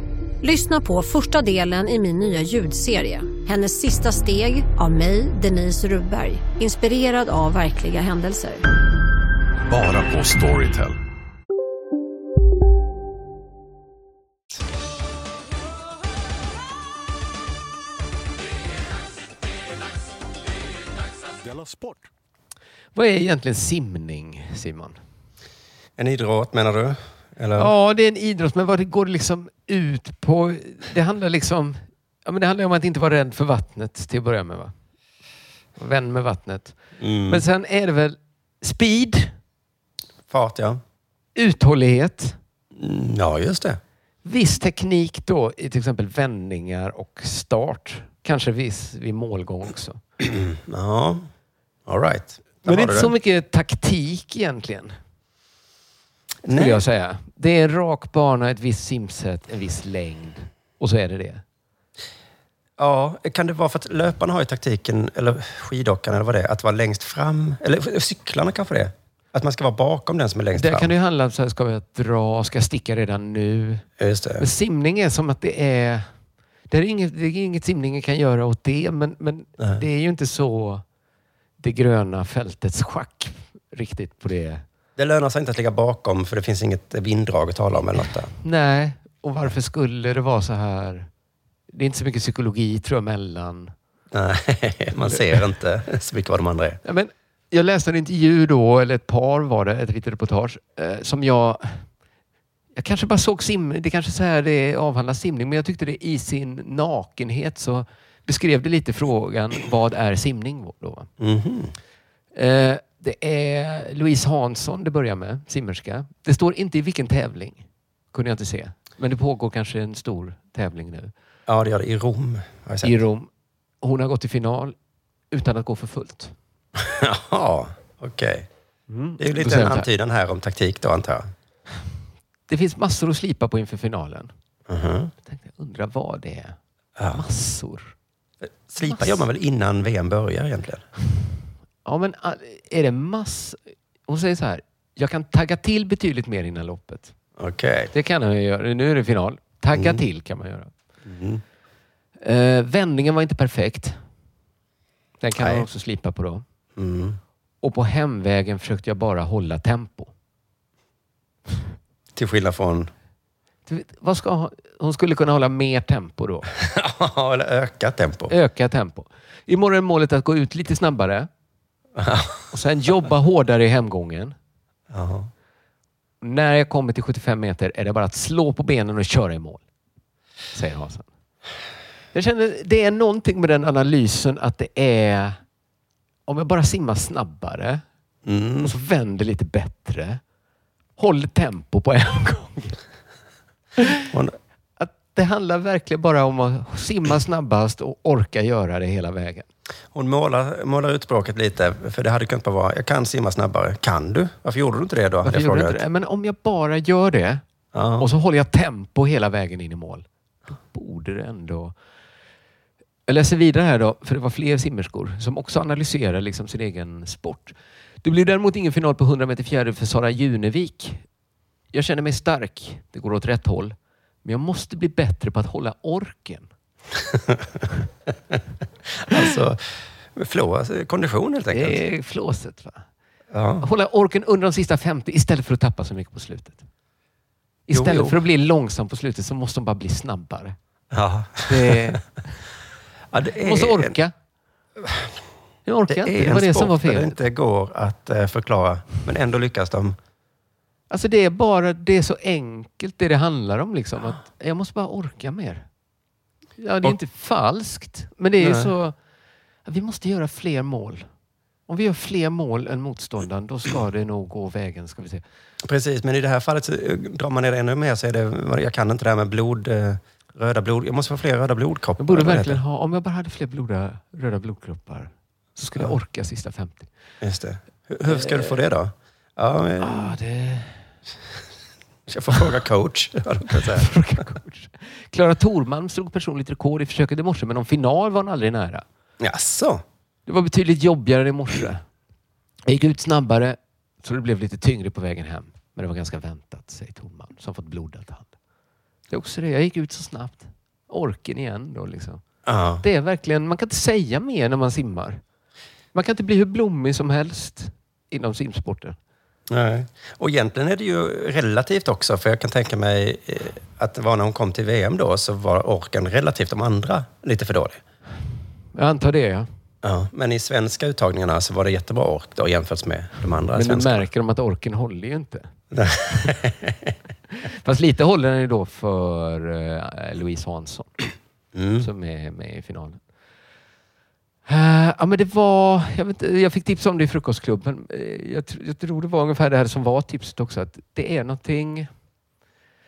Lyssna på första delen i min nya ljudserie. Hennes sista steg av mig, Denise Rubberg. Inspirerad av verkliga händelser. Bara på Storytel. Sport. Vad är egentligen simning, Simon? En idrott menar du? Eller? Ja, det är en idrott, men vad det går liksom ut på... Det handlar liksom... Ja, men det handlar om att inte vara rädd för vattnet till att börja med. Va? Vän med vattnet. Mm. Men sen är det väl speed? Fart, ja. Uthållighet. Mm, Ja, just det. Viss teknik då i till exempel vändningar och start. Kanske viss vid målgång också. Ja, all right. Men det är inte så mycket taktik egentligen. Skulle Nej. jag säga. Det är en rak bana, ett visst simsätt, en viss längd. Och så är det det. Ja, kan det vara för att löparna har ju taktiken, eller skidåkarna eller vad det är, att vara längst fram. Eller cyklarna kanske det. Att man ska vara bakom den som är längst Där fram. kan det ju handla om, så här, ska jag dra, ska jag sticka redan nu? Just det. Men simning är som att det är... Det är inget, det är inget simningen kan göra åt det, men, men Nej. det är ju inte så det gröna fältets schack riktigt på det. Det lönar sig inte att ligga bakom för det finns inget vinddrag att tala om eller något där. Nej, och varför skulle det vara så här? Det är inte så mycket psykologi tror jag mellan... Nej, man ser inte så mycket vad de andra är. Ja, men jag läste en intervju då, eller ett par var det, ett litet reportage, eh, som jag... Jag kanske bara såg sim... Det kanske så här det avhandlar simning, men jag tyckte det i sin nakenhet så beskrev det lite frågan, vad är simning då? Mhm. Eh, det är Louise Hansson det börjar med, simmerska. Det står inte i vilken tävling, kunde jag inte se. Men det pågår kanske en stor tävling nu Ja, det gör det i Rom. I Rom. Hon har gått till final utan att gå för fullt. Jaha, okej. Mm. Det är ju lite en antydan här om taktik då, antar jag. Det finns massor att slipa på inför finalen. Mhm. Jag tänkte, undra vad det är. Ja. Massor. Slipa gör man väl innan VM börjar egentligen? Ja, men ah, är det mass... Hon säger så här, jag kan tagga till betydligt mer innan loppet. Okej. Det kan jag göra. Nu är det final. Tagga Mm. till kan man göra. Mm. Eh, vändningen var inte perfekt. Den kan Nej. man också slipa på då. Mm. Och på hemvägen försökte jag bara hålla tempo. Till skillnad från... Vad ska hon, hon skulle kunna hålla mer tempo då. eller öka tempo. Öka tempo. Imorgon är målet att gå ut lite snabbare. Och sen jobba hårdare i hemgången. Jaha. När jag kommer till 75 meter är det bara att slå på benen och köra i mål. Säger Hasan. Jag känner det är någonting med den analysen att det är om jag bara simmar snabbare Mm. och så vänder lite bättre. Håller tempo på en gång. Att det handlar verkligen bara om att simma snabbast och orka göra det hela vägen. Hon målar, målar ut språket lite, för det hade kunnat vara, jag kan simma snabbare. Kan du? Varför gjorde du inte det då? Varför jag gjorde du inte det? Men om jag bara gör det Ja. och så håller jag tempo hela vägen in i mål. Då borde det ändå... Jag läser vidare här då, för det var fler simmerskor som också analyserar liksom sin egen sport. Det blir däremot ingen final på 100 meter fjäril för Sara Junevik. Jag känner mig stark. Det går åt rätt håll. Men jag måste bli bättre på att hålla orken. Alltså, flow, alltså, kondition helt enkelt. Det är flåset. Va? Ja. Hålla orken under de sista 50 istället för att tappa så mycket på slutet. Jo, Istället jo. för att bli långsam på slutet så måste de bara bli snabbare. Ja. Det, Ja, det de måste är- orka. Jag orkar Det inte. är Det var en det som var där det fel. inte går att eh, förklara, men ändå lyckas de. Alltså det är bara, det är så enkelt det det handlar om. Liksom, att jag måste bara orka mer. Ja, det är inte falskt, men det är ju så... Vi måste göra fler mål. Om vi gör fler mål än motståndaren, då ska det nog gå vägen. Ska vi se. Precis, men i det här fallet så eh, drar man ner det ännu mer så är det, jag kan inte det här med blod, eh, röda blod, jag måste få fler röda blodkroppar. Jag borde verkligen ha, om jag bara hade fler bloda, röda blodkroppar så skulle jag Ja. orka sista 50. Just det. Hur, hur ska du få det då? Ja, men, Ah, det... Jag får fråga coach. Klara Thorman slog personligt rekord i försöket i morse, men någon final var hon aldrig nära. Jaså? Det var betydligt jobbigare i morse. Jag gick ut snabbare, så det blev lite tyngre på vägen hem. Men det var ganska väntat, säger Thorman, som fått blodad hand. Det är också det, jag gick ut så snabbt. Orken igen då liksom. Ja. Det är verkligen, man kan inte säga mer när man simmar. Man kan inte bli hur blommig som helst inom simsporten. Nej. Och egentligen är det ju relativt också, för jag kan tänka mig eh, att det var när hon kom till VM då så var orken relativt de andra lite för dålig. Jag antar det ja. Ja, men i svenska uttagningarna så var det jättebra ork då jämfört med de andra Men nu svenskarna. märker de att orken håller ju inte. Fast lite håller den ju då för eh, Louise Hansson Mm. som är med i finalen. Eh, ja, men det var, jag, vet, inte, jag fick tips om det i frukostklubben. Eh, jag, jag tror det var ungefär det här som var tipset också. Att det är någonting...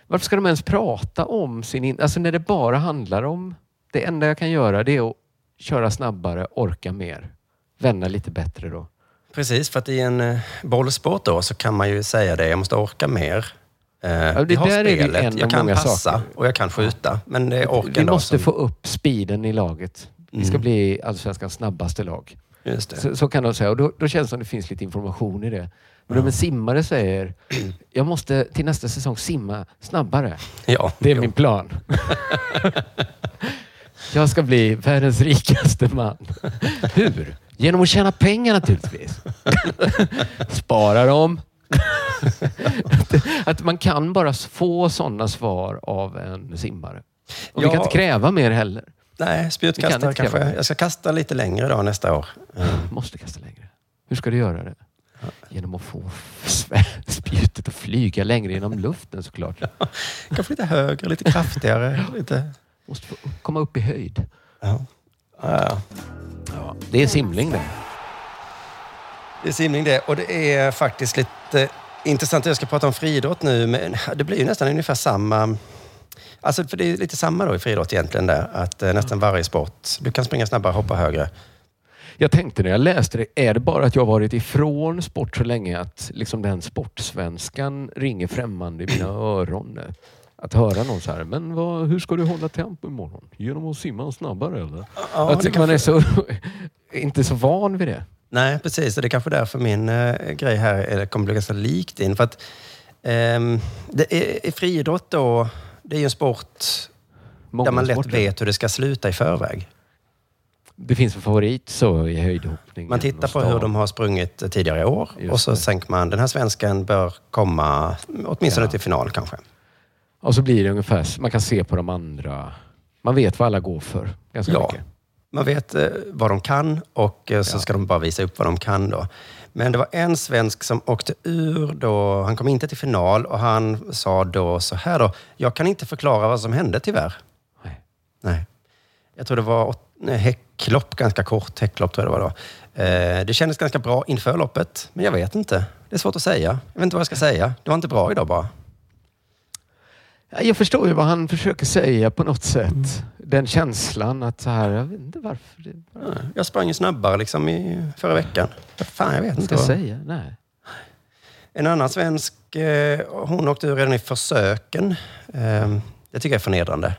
Varför ska de ens prata om sin... In, alltså när det bara handlar om... Det enda jag kan göra det är att köra snabbare, orka mer. Vända lite bättre då. Precis, för att i en eh, bollsport då så kan man ju säga det, jag måste orka mer. Eh, det vi har där är spelet, en av jag kan passa saker. och jag kan skjuta. Men det är orken Vi måste som... få upp speeden i laget. Vi ska Mm. bli allsvenskans snabbaste lag. Så, så kan de säga. Och då, då känns det som det finns lite information i det. Men om en simmare säger jag måste till nästa säsong simma snabbare. Ja, det är min plan. jag ska bli världens rikaste man. Hur? Genom att tjäna pengar naturligtvis. Spara dem. att, man kan bara få sådana svar av en simmare. Och vi Ja. kan inte kräva mer heller. Nej, kan spjutkastare kräva kanske. Jag ska kasta lite längre då nästa år. Måste kasta längre. Hur ska du göra det? Genom att få spjutet att flyga längre genom luften såklart. Kanske lite högre, lite kraftigare. Lite... Måste få komma upp i höjd. Ja. Ja. Ja, det är simling det. Det är simning det. Och det är faktiskt lite intressant. Jag ska prata om friidrott nu, men det blir ju nästan ungefär samma... Alltså, för det är lite samma då i friidrott egentligen där. Att eh, nästan varje sport, du kan springa snabbare, hoppa högre. Jag tänkte när jag läste det, är det bara att jag varit ifrån sport så länge att liksom den sportsvenskan ringer främmande i mina öron? Att höra någon så här, men vad, hur ska du hålla tempo imorgon? Genom att simma snabbare eller? Ja, kan man är så, inte så van vid det. Nej, precis. Och det är kanske därför min eh, grej här är, kommer bli ganska likt din. För att ehm, det är, i friidrott då, det är ju en sport Många där man lätt sporter. vet hur det ska sluta i förväg. Det finns en favorit så i höjdhoppning. Man tittar på hur de har sprungit tidigare år och så sänker man, den här svensken bör komma åtminstone Ja. till final kanske. Och så blir det ungefär, man kan se på de andra. Man vet vad alla går för ganska Ja. mycket. Man vet eh, vad de kan och eh, så ska de bara visa upp vad de kan då. Men det var en svensk som åkte ur då, han kom inte till final och han sa då så här då, jag kan inte förklara vad som hände tyvärr. Nej. Nej. Jag tror det var häcklopp, ganska kort häcklopp tror jag det var då. Eh, det kändes ganska bra inför loppet, men jag vet inte. Det är svårt att säga. Jag vet inte vad jag ska säga. Det var inte bra idag bara. Ja, Jag förstår ju vad han försöker säga på något sätt. Den känslan att så här, jag vet inte varför. Det, Ja, Jag sprang ju snabbare liksom i förra veckan. Fan, jag vet inte. ska vad- säga? Nej. En annan svensk, eh, hon åkte ur redan i försöken. Eh, det tycker jag är förnedrande.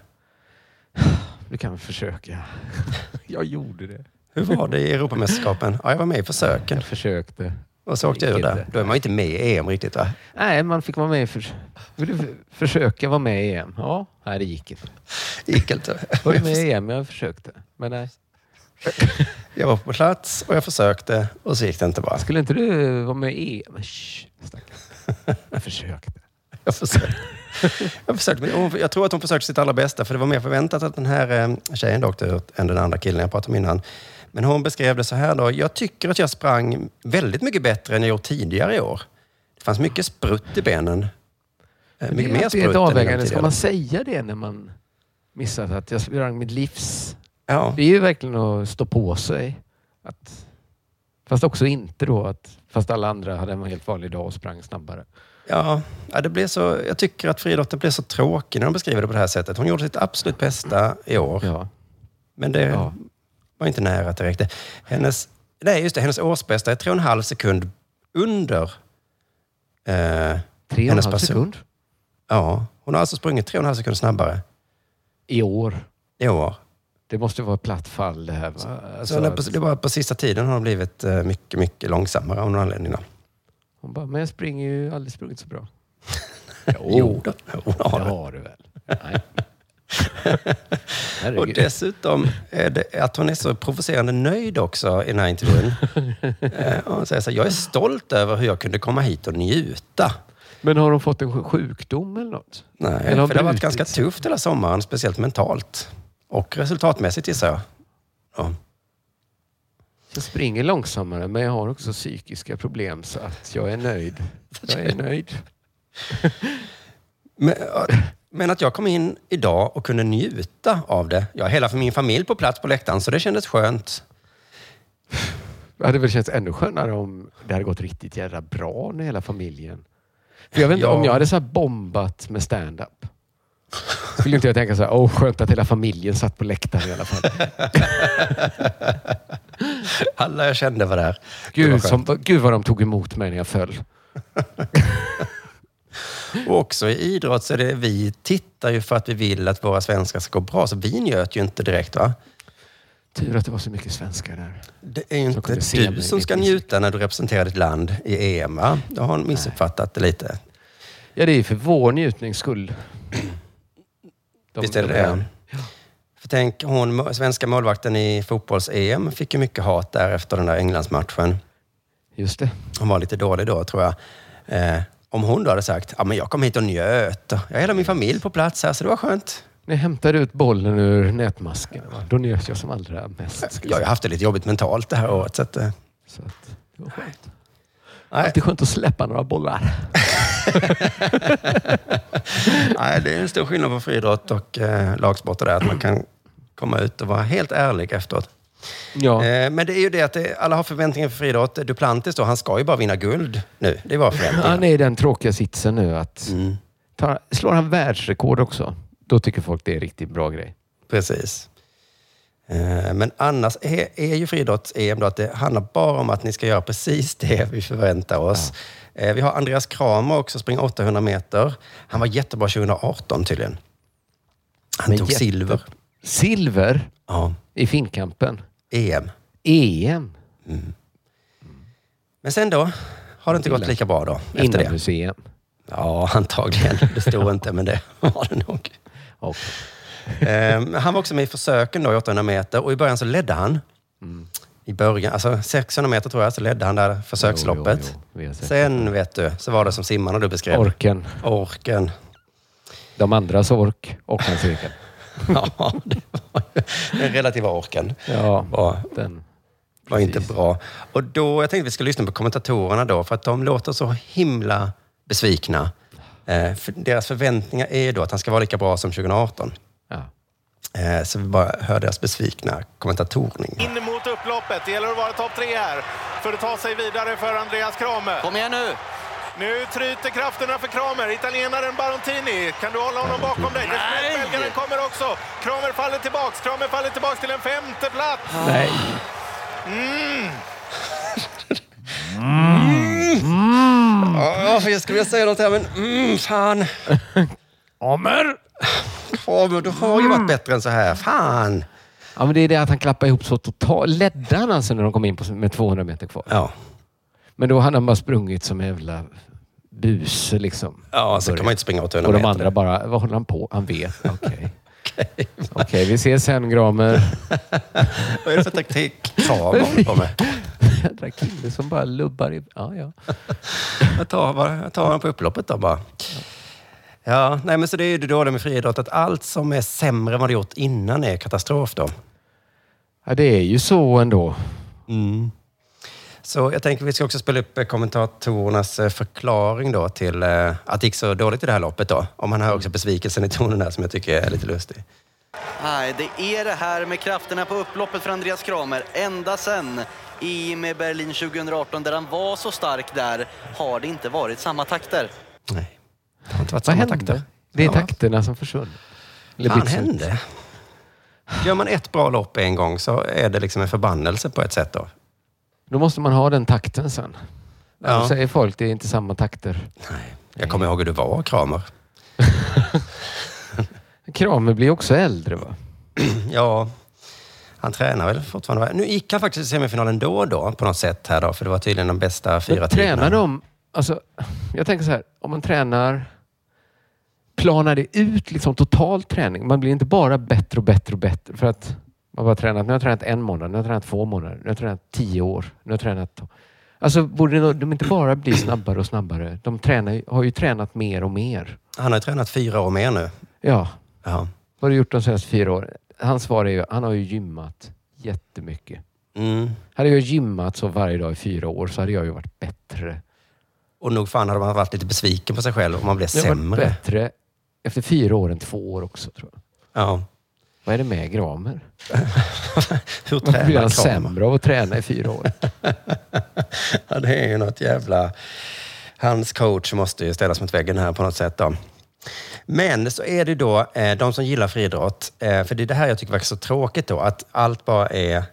Vi kan försöka. jag gjorde det. Hur var det i Europamästerskapen? Ja, jag var med i försöken. Jag försökte. Och så åkte jag ur där. Då är man ju inte med i EM riktigt va? Nej, man fick vara med i... För... Vill du f- försöka vara med i EM? Ja, nej det gick inte. Gick inte. Var du med i EM? Jag försökte. Men nej. Jag var på plats och jag försökte och så gick det inte bra. Skulle inte du vara med i EM? Shh. Jag försökte. Jag försökte. Jag, försökte, men jag tror att hon försökte sitt allra bästa, för det var mer förväntat att den här eh, tjejen då åkte ut än den andra killen jag pratade om innan. Men hon beskrev det så här då. Jag tycker att jag sprang väldigt mycket bättre än jag gjort tidigare i år. Det fanns mycket sprutt i benen. Eh, Men Mycket det är mer sprutt ett än avvägande. tidigare. Ska man säga det när man missat att jag sprang mitt livs... Ja. Det är ju verkligen att stå på sig. Att, fast också inte då. Att, fast alla andra hade en helt vanlig dag och sprang snabbare. Ja, det blev så, jag tycker att friidrotten blev så tråkig när de beskriver det på det här sättet. Hon gjorde sitt absolut bästa i år. Ja. Men det Ja. Var inte nära att det räckte. Hennes, nej, just det, hennes årsbästa är tre och en halv sekund under eh, Tre och en halv person. sekund Ja, hon har alltså sprungit tre och en halv sekund snabbare i år. i år. Det måste vara ett platt fall det här. Va? Alltså så det, det var på sista tiden har hon blivit eh, mycket, mycket långsammare av någon anledning. då. Hon bara, men jag springer ju aldrig sprungit så bra. Jo, då. Jo, det har det. har du väl? Nej. Och dessutom är det att hon är så provocerande nöjd också i den här intervjun. Eh, Hon säger så här, jag är stolt över hur jag kunde komma hit och njuta. Men har hon fått en sj- sjukdom eller något? Nej, Eller har för det har varit ganska tufft hela sommaren, speciellt mentalt. Och resultatmässigt gissar jag. Ja. Jag springer långsammare men jag har också psykiska problem så att jag är nöjd. Jag är nöjd. Men, men att jag kom in idag och kunde njuta av det. Jag har hela min familj på plats på läktaren, så det kändes skönt. Det hade väl känts ännu skönare om det hade gått riktigt jävla bra med hela familjen. För jag vet inte, Ja. om jag hade så bombat med stand-up. Skulle inte jag tänka så här, åh skönt att hela familjen satt på läktaren i alla fall. Alla jag kände var där. Det var Gud, skönt. som, gud vad de tog emot mig när jag föll. Och också i idrott så är det vi tittar ju för att vi vill att våra svenskar ska gå bra. Så vi njöt ju inte direkt va? Tur att det var så mycket svenskar där. Det är ju inte du som ska njuta när du representerar ditt land i EM va? Du har missuppfattat det lite. Ja, det är för vår njutnings skull. De- Visst är det de det? För tänk, hon svenska målvakten i fotbolls-EM fick ju mycket hat där efter den där Englandsmatchen. Just det. Hon var lite dålig då tror jag. Eh, om hon då hade sagt, ja men jag kom hit och njöt. Jag har hela min familj på plats här så det var skönt. Jag hämtade ut bollen ur nätmasken, va? då njöt jag som allra mest. Jag har ju haft det lite jobbigt mentalt det här året. Så att, eh, Så att, det var skönt. Nej. Alltid skönt att släppa några bollar. Nej, det är en stor skillnad på friidrott och eh, lagsporter där. Att man kan komma ut och vara helt ärlig efteråt. Ja. Eh, men det är ju det att det, alla har förväntningar för friidrott. Duplantis då, han ska ju bara vinna guld nu. Det var förväntningar. Han är i den tråkiga sitsen nu att Mm. tar, slår han världsrekord också, då tycker folk det är en riktigt bra grej. Precis. Eh, Men annars är, är ju friidrotts-EM då att det handlar bara om att ni ska göra precis det vi förväntar oss. Eh, Vi har Andreas Kramer också, springer 800 meter. Han var jättebra 2018 tydligen. Han Men tog jätte- silver. Silver Ja, i finkampen. EM. EM. Men sen då har det inte gått lika bra då efter. Inomhus-EM. Ja, antagligen. Det stod inte, men det var det nog. Okej. Eh, han var också med i försöken då i 800 meter och i början så ledde han. I början, alltså 600 meter tror jag, så ledde han där försöksloppet. Jo, jo, jo. Sen vet du, så var det som simmarna du beskrev. Orken. Orken. De andras ork och egen. Ja, det var den relativa orken. Ja, var, den. var inte bra. Och då, jag tänkte vi skulle lyssna på kommentatorerna då, för att de låter så himla besvikna. Eh, för deras förväntningar är då att han ska vara lika bra som 2018. Ja. Eh, så vi bara hör deras besvikna kommentatorning. In mot upploppet. Det gäller att vara topp tre här för att ta sig vidare för Andreas Kramer. Kom igen nu! Nu tryter krafterna för Kramer. Italienaren Barontini. Kan du hålla honom bakom dig? Nej! Belgaren kommer också. Kramer faller tillbaks. Kramer faller tillbaks till en femte plats. Nej. Mm. Ja, för jag skulle vilja säga något här, men mm, fan. Amer! Kramer, du har ju varit bättre än så här. Fan! Ja, men det är det att han klappar ihop så totalt. Ledde han alltså när de kom in på, med 200 meter kvar? Ja. Men då hade han bara sprungit som en jävla buse liksom. Ja, så kan man inte springa 800 Och de meter. andra bara, vad håller han på? Han vet. Okej. Okej, vi ses sen Gramer. Vad är det för taktik Kramer håller på med? Jädra kille som bara lubbar i... Ja, ja. Jag tar, jag tar honom på upploppet då bara. Ja, nej men så det är ju det dåliga med friidrott, att allt som är sämre än vad det gjort innan är katastrof då. ja, det är ju så ändå. Mm. Så jag tänker vi ska också spela upp eh, kommentatorernas eh, förklaring då till eh, att det gick så dåligt i det här loppet då. Om man hör också besvikelsen i tonen där som jag tycker är lite lustig. Nej, det är det här med krafterna på upploppet för Andreas Kramer. Ända sen i med Berlin 2018 där han var så stark där har det inte varit samma takter. Nej, det har inte varit Vad samma hände? takter. Det är Ja. takterna som bytts ut. hände? Gör man ett bra lopp en gång så är det liksom en förbannelse på ett sätt då. Då måste man ha den takten sen. Ja. Då säger folk det är inte samma takter. Nej, jag kommer ihåg hur du var, Kramer. Kramer blir också äldre va? Ja, han tränar väl fortfarande. Nu gick han faktiskt i semifinalen då och då på något sätt här då, för det var tydligen de bästa fyra Men tränar de... Alltså, jag tänker så här, om man tränar... Planar det ut liksom total träning? Man blir inte bara bättre och bättre och bättre för att man bara tränat. Nu har jag tränat en månad, nu har jag tränat två månader, nu har jag tränat tio år, nu har jag tränat... Alltså borde de inte bara bli snabbare och snabbare? De tränar, har ju tränat mer och mer. Han har ju tränat fyra år mer nu. Ja. Ja. Vad har du gjort de senaste fyra åren? Hans svar är ju, han har ju gymmat jättemycket. Mm. Hade jag gymmat så varje dag i fyra år så hade jag ju varit bättre. Och nog fan hade man varit lite besviken på sig själv om man blev Jag sämre. bättre efter fyra år än två år också tror jag. Ja. Vad är det med Gramer? Hur Varför blir tränar han sämre av att träna i fyra år? Ja, det är ju något jävla... Hans coach måste ju ställas mot väggen här på något sätt. Då. Men så är det då eh, de som gillar friidrott, eh, för det är det här jag tycker verkar så tråkigt då, att allt bara är...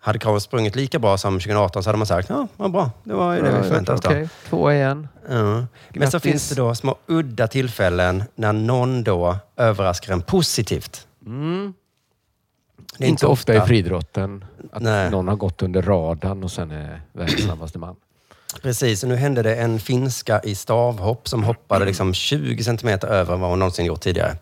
Hade Kramer sprungit lika bra som 2018 så hade man sagt, ja, vad bra, det var ju det vi förväntade oss. Okej, två igen. Ja. Men så finns det då små udda tillfällen när någon då överraskar en positivt. Mm. Det är inte ofta i friidrotten att Nej. någon har gått under radarn och sen är världens snabbaste man. Precis, och nu hände det en finska i stavhopp som hoppade liksom 20 centimeter över vad hon någonsin gjort tidigare.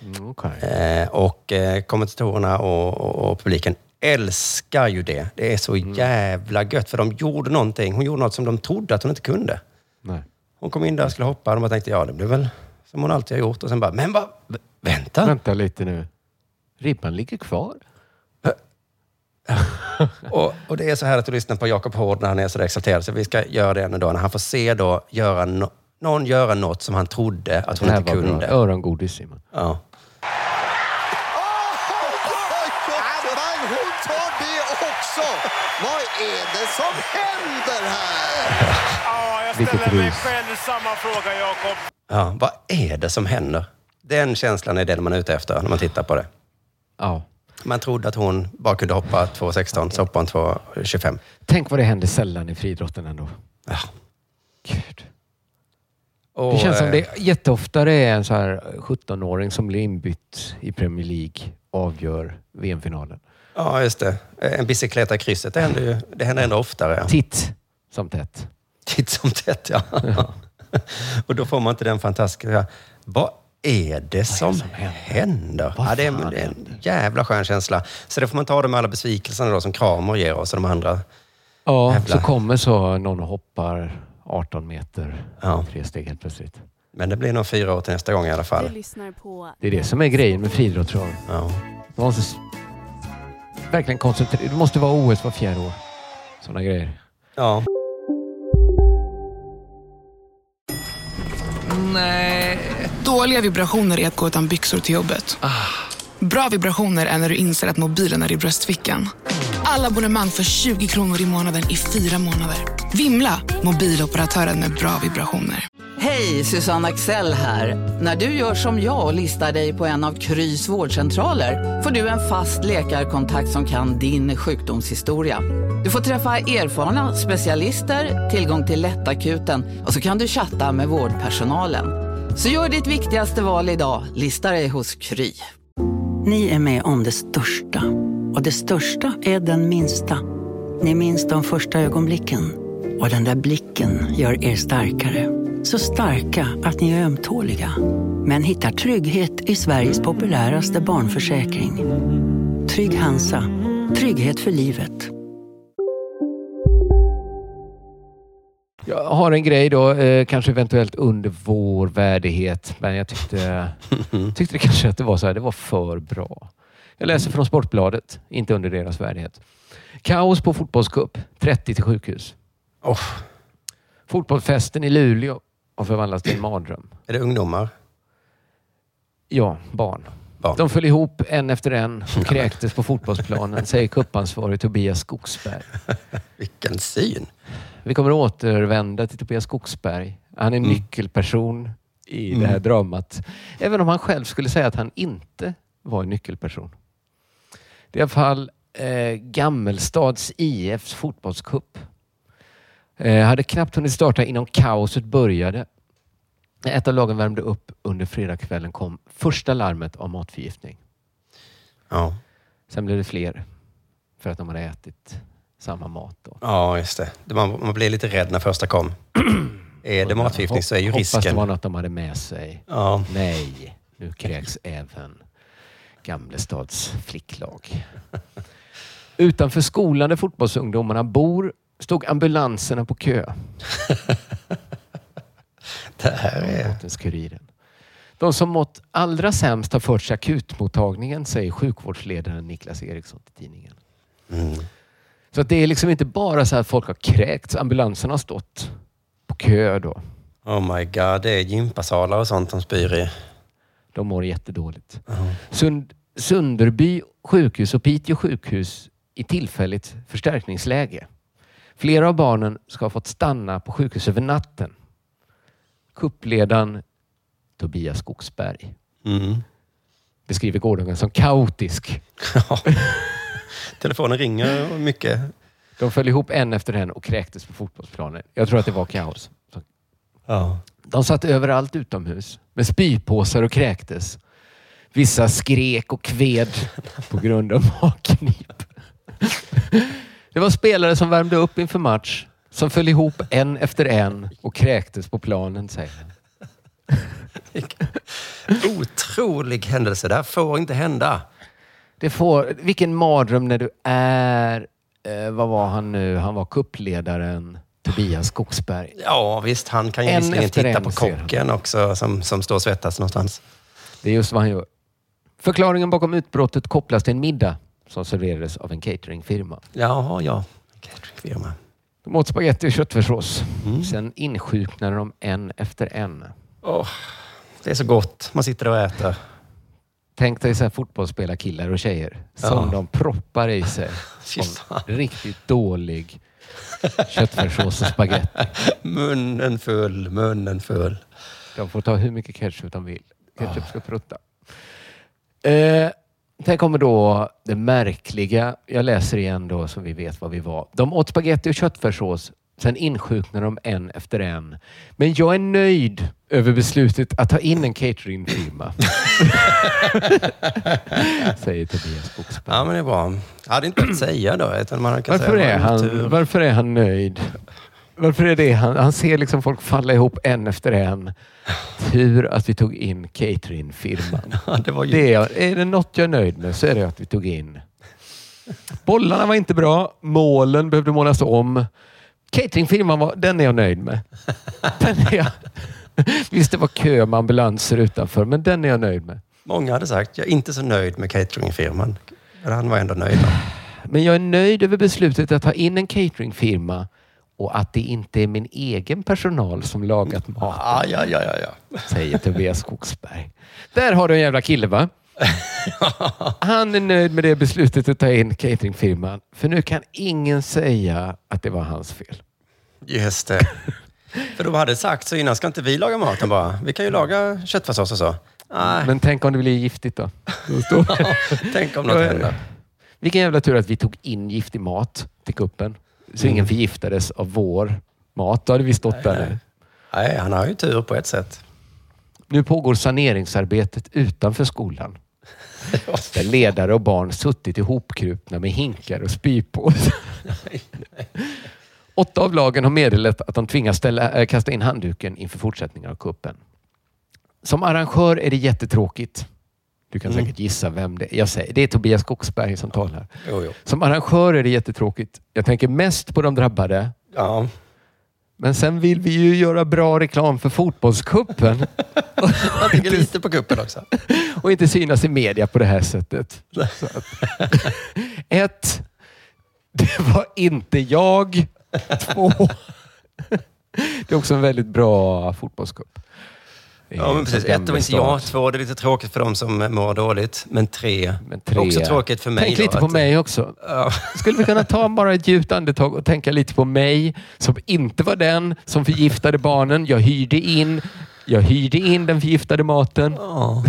Mm, okej. Eh, och eh, kommentatorerna och, och, och publiken älskar ju det. Det är så Mm. jävla gött, för de gjorde någonting. Hon gjorde något som de trodde att hon inte kunde. Nej. Hon kom in där och skulle hoppa och de bara tänkte, ja det blir väl som hon alltid har gjort. Och sen bara, men vad, vänta. Vänta lite nu. Ribban ligger kvar. Och, och det är så här att du lyssnar på Jakob Hård när han är så där exalterad, så vi ska göra det nu då, när han får se då göra no, någon göra något som han trodde att hon Det här inte var bra. kunde. Örongodis Simon. Ja. Det! Vad är det som händer här? Ja, jag Vilket ställer mig själv samma fråga, Jakob. ja. Vad är det som händer? Den känslan är den man är ute efter när man tittar på det. Ja. Man trodde att hon bara kunde hoppa 2,16, så hoppade hon 2,25. Tänk vad det händer sällan i friidrotten ändå. Ja. Gud. Och, Det känns som eh, det jätteofta det är en så här 17-åring som blir inbytt i Premier League avgör VM-finalen. Ja, just det. En bicykleta i krysset, det händer ju det händer ändå oftare. Titt som tätt. Titt som tätt, ja. och då får man inte den fantastiska... Vad är det som, händer? Vad Ja, det, är, fan det är en jävla skön känsla. Så det får man ta det med alla besvikelserna då, som Kramer ger oss och de andra. Ja, Jävlar. så kommer så någon och hoppar 18 meter Ja. tre steg helt plötsligt. Men det blir nog fyra år till nästa gång i alla fall. lyssnar på Det är det som är grejen med friidrott tror jag. Ja. Du måste verkligen koncentrera Det måste vara OS var fjärde år. Sådana grejer. ja. Nej. Dåliga vibrationer är att gå utan byxor till jobbet. Bra vibrationer är när du inser att mobilen är i bröstfickan. Alla abonnemang för 20 kronor i månaden i fyra månader. Vimla! Mobiloperatören med bra vibrationer. Hej, Susanne Axel här. När du gör som jag och listar dig på en av Krys vårdcentraler får du en fast läkarkontakt som kan din sjukdomshistoria. Du får träffa erfarna specialister, tillgång till lättakuten och så kan du chatta med vårdpersonalen. Så gör ditt viktigaste val idag, lista dig hos Kry. Ni är med om det största. Och det största är den minsta. Ni minns de första ögonblicken. Och den där blicken gör er starkare. Så starka att ni är ömtåliga. Men hittar trygghet i Sveriges populäraste barnförsäkring. Trygg Hansa. Trygghet för livet. Jag har en grej då, eh, kanske eventuellt under vår värdighet, men jag tyckte, tyckte det kanske att det var så här, det var för bra. Jag läser från Sportbladet, inte under deras värdighet. Kaos på fotbollscup, 30 till sjukhus. Oh. Fotbollsfesten i Luleå har förvandlats till en mardröm. Är det ungdomar? Ja, barn. Barn. De föll ihop en efter en och kräktes på fotbollsplanen, säger kuppansvarig Tobias Skogsberg. Vilken syn! Vi kommer återvända till Tobias Skogsberg. Han är en Mm. nyckelperson i Mm. det här dramat. Även om han själv skulle säga att han inte var en nyckelperson. Det är i alla fall eh, Gammelstads IFs fotbollscup. Eh, hade knappt hunnit starta innan kaoset började. När ett av lagen värmde upp under fredagskvällen kom första larmet av matförgiftning. Ja. Sen blev det fler för att de hade ätit samma mat. Då. Ja, just det. Man, man blir lite rädd när första kom. är det matförgiftning så är ju Hoppas det risken... var något de hade med sig. Ja. Nej, nu kräks även Gamlestads flicklag. Utanför skolan där fotbollsungdomarna bor stod ambulanserna på kö. Det här är... Norrbottens-Kuriren. De som mått allra sämst har förts akutmottagningen, säger sjukvårdsledaren Niklas Eriksson till tidningen. Mm. Så att det är liksom inte bara så att folk har kräkts. Ambulanserna har stått på kö då. Oh my god, det är gympasalar och sånt de spyr i. De mår jättedåligt. Ja. Sund, Sunderby sjukhus och Piteå sjukhus i tillfälligt förstärkningsläge. Flera av barnen ska ha fått stanna på sjukhus över natten. Kuppledaren Tobias Skogsberg Mm. beskriver gårdagen som kaotisk. Telefonen ringer mycket. De föll ihop en efter en och kräktes på fotbollsplanen. Jag tror att det var kaos. Ja. De satt överallt utomhus med spypåsar och kräktes. Vissa skrek och kved på grund av magknip. Det var spelare som värmde upp inför match som föll ihop en efter en och kräktes på planen, säger han. Otrolig händelse. Det här får inte hända. Det får, vilken mardröm när du är, eh, vad var han nu? Han var kuppledaren Tobias Skogsberg. Ja, visst. Han kan ju En visserligen titta en på kocken också som, som står och svettas någonstans. Det är just vad han gör. Förklaringen bakom utbrottet kopplas till en middag som serverades av en cateringfirma. Jaha, ja. Cateringfirma. De åt spagetti och köttfärssås. Sen insjuknade de en efter en. Åh, det är så gott. Man sitter och äter. Tänk dig så här fotbollsspelarkillar och tjejer som Ja. de proppar i sig riktigt dålig köttfärssås och spagetti. Munnen full, munnen full. De får ta hur mycket ketchup de vill. Ketchup ska prutta. Eh, Sen kommer då det märkliga. Jag läser igen då så vi vet vad vi var. De åt spagetti och köttfärssås. Sen insjuknade de en efter en. Men jag är nöjd över beslutet att ta in en cateringfirma. Säger Tobias Skogsberg. Ja, men det är bra. Jag hade inte behövt säga då. Utan man kan Varför säga är, han, varför är han nöjd? Varför är det han, han ser liksom folk falla ihop en efter en. Tur att vi tog in cateringfirman. Ja, det var ju... Det är, är det något jag är nöjd med så är det att vi tog in. Bollarna var inte bra. Målen behövde målas om. Cateringfirman, var, den är jag nöjd med. Den är jag. Visst, det var kö med ambulanser utanför, men den är jag nöjd med. Många hade sagt, jag är inte så nöjd med cateringfirman. Men han var ändå nöjd. Då. Men jag är nöjd över beslutet att ta in en cateringfirma och att det inte är min egen personal som lagat maten. Ja, ja, ja, ja, ja. Säger Tobias Skogsberg. Där har du en jävla kille va? Han är nöjd med det beslutet att ta in cateringfirman. För nu kan ingen säga att det var hans fel. Just det. För de hade sagt så innan, ska inte vi laga maten bara? Vi kan ju laga köttfärssås och så. Nej. Men tänk om det blir giftigt då? Då Tänk om något händer. Vilken jävla tur att vi tog in giftig mat till kuppen. Så ingen förgiftades av vår mat. Då hade vi stått där nu. Nej, han har ju tur på ett sätt. Nu pågår saneringsarbetet utanför skolan. Där ledare och barn suttit ihopkrupna med hinkar och spypåsar. Åtta av lagen har meddelat att de tvingas ställa, äh, kasta in handduken inför fortsättningen av kuppen. Som arrangör är det jättetråkigt. Du kan Mm. säkert gissa vem det är. Jag säger, det är Tobias Skogsberg som talar. Jo, jo. Som arrangör är det jättetråkigt. Jag tänker mest på de drabbade. Ja. Men sen vill vi ju göra bra reklam för fotbollskuppen. Jag tänker lite på kuppen också. och inte synas i media på det här sättet. Att, ett, det var inte jag. Två, det är också en väldigt bra fotbollscup. Ja, men precis. Ett, var inte jag. Två, det är lite tråkigt för de som mår dåligt. Men tre, tre. också tråkigt för mig. Tänk då, lite på att- mig också. Skulle vi kunna ta bara ett djupt andetag och tänka lite på mig som inte var den som förgiftade barnen. Jag hyrde in, jag hyrde in den förgiftade maten. Ja.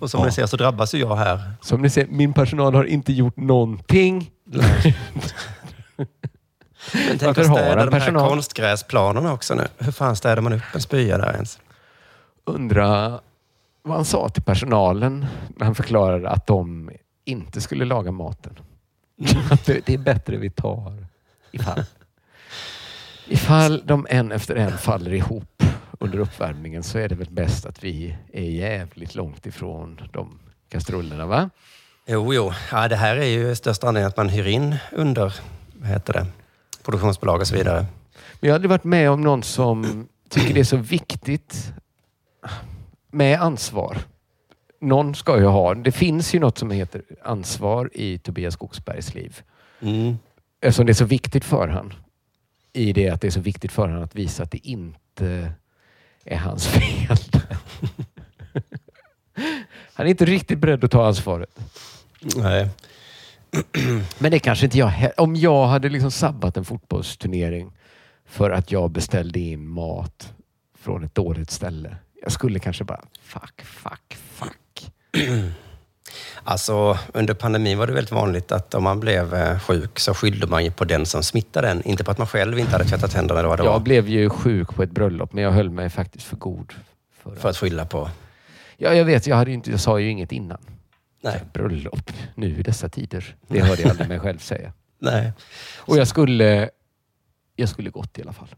Och som ni ser så drabbas ju jag här. Som ni ser, min personal har inte gjort någonting. Men tänk Varför att städa de här personal? konstgräsplanerna också nu. Hur fan städar man upp en spya där ens? Undra vad han sa till personalen när han förklarade att de inte skulle laga maten. Att det, det är bättre vi tar ifall. Ifall de en efter en faller ihop under uppvärmningen så är det väl bäst att vi är jävligt långt ifrån de kastrullerna va? Jo, jo. Ja, det här är ju största anledningen att man hyr in under, vad heter det, produktionsbolag och så vidare. Men jag har aldrig varit med om någon som tycker det är så viktigt med ansvar. Någon ska ju ha, det finns ju något som heter ansvar i Tobias Skogsbergs liv. Mm. Eftersom det är så viktigt för han. I det att det är så viktigt för han att visa att det inte är hans fel. Han är inte riktigt beredd att ta ansvaret. Nej. Men det kanske inte jag Om jag hade liksom sabbat en fotbollsturnering för att jag beställde in mat från ett dåligt ställe. Jag skulle kanske bara, fuck, fuck, fuck. Alltså, under pandemin var det väldigt vanligt att om man blev eh, sjuk så skyllde man ju på den som smittade den. Inte på att man själv inte hade tvättat händerna eller vad det Jag var. blev ju sjuk på ett bröllop, men jag höll mig faktiskt för god. För, För att skylla på. Ja, jag vet, jag, hade ju inte, jag sa ju inget innan. Nej. Bröllop nu i dessa tider. Det hörde jag aldrig mig själv säga. Nej. Och jag skulle, jag skulle gått i alla fall.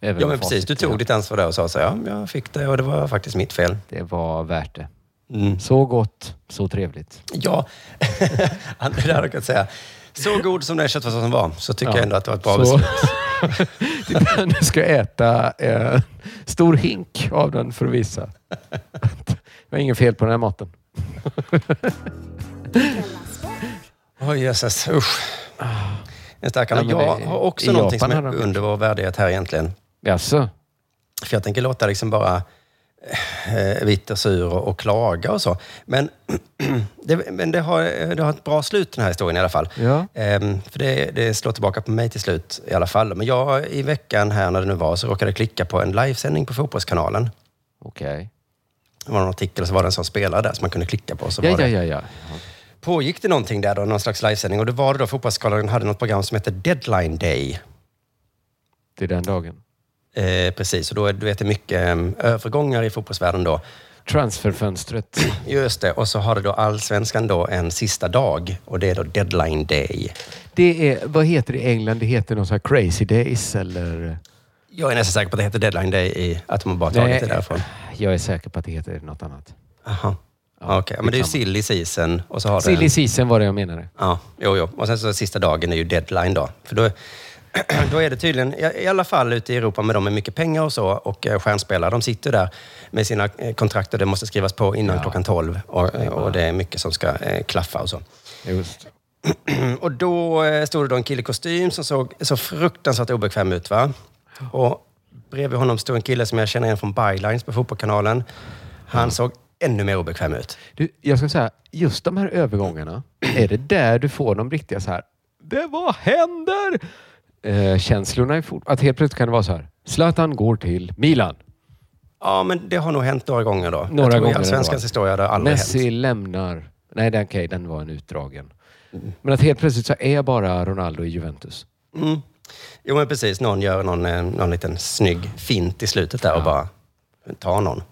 Även Ja, men precis. Du tog ditt ansvar där och sa så ja, jag fick det och det var faktiskt mitt fel. Det var värt det. Mm. Så gott, så trevligt. Ja, det där kan jag säga. Så god som den köttfärsen var, så tycker Ja. jag ändå att det var ett bra Så- beslut. nu ska äta en stor hink av den för att visa. Det var inget fel på den här maten. Oj, jösses. Usch. En starkare. Ja, men jag har också någonting Japan som är de- under vår värdighet här egentligen. Jaså? För jag tänker låta liksom bara eh, vitt och sur och, och klaga och så. Men, det, men det, har, det har ett bra slut den här historien i alla fall. Ja. Ehm, för det, det slår tillbaka på mig till slut i alla fall. Men jag i veckan här när det nu var så råkade jag klicka på en livesändning på Fotbollskanalen. Okej. Det var en artikel och så var det en sån spelare där som man kunde klicka på. Så Ja, var ja, ja, ja. Pågick det någonting där då, någon slags livesändning? Och det var det då Fotbollskanalen hade något program som hette Deadline Day. Det är den dagen. Eh, precis, och då är du vet, det mycket eh, övergångar i fotbollsvärlden då. Transferfönstret. Just det, och så har det då allsvenskan då en sista dag och det är då deadline day. Det är, vad heter det i England? Det heter någon sån här crazy days eller? Jag är nästan säker på att det heter deadline day i att man bara tagit det därifrån. jag är säker på att det heter något annat. Aha. Okej, men det är ju silly season och så har Silly en, season var det jag menade. Ja, jo, jo. Och sen så sista dagen är ju deadline då. För då, då är det tydligen, i alla fall ute i Europa med de med mycket pengar och så och eh, stjärnspelare, de sitter där med sina eh, kontrakt och det måste skrivas på innan klockan 12 och, eh, och det är mycket som ska klaffa och så. Just. Och då stod det då en kille i kostym som såg så fruktansvärt obekväm ut. Va? Och bredvid honom stod en kille som jag känner igen från Bylines på Fotbollskanalen. Han såg ännu mer obekväm ut. Du, jag ska säga, just de här övergångarna, är det där du får de riktiga så här, det vad händer? Eh, känslorna i fotboll. Att helt plötsligt kan det vara så här, Zlatan går till Milan. Ja, men det har nog hänt några gånger då. Några jag tror gånger I svenskans ändå. historia har det aldrig Messi hänt. lämnar. Nej, den, okay, den var en utdragen. Men att helt plötsligt så är bara Ronaldo i Juventus. Mm. Jo, men precis. Någon gör någon, eh, någon liten snygg fint i slutet där och bara tar någon.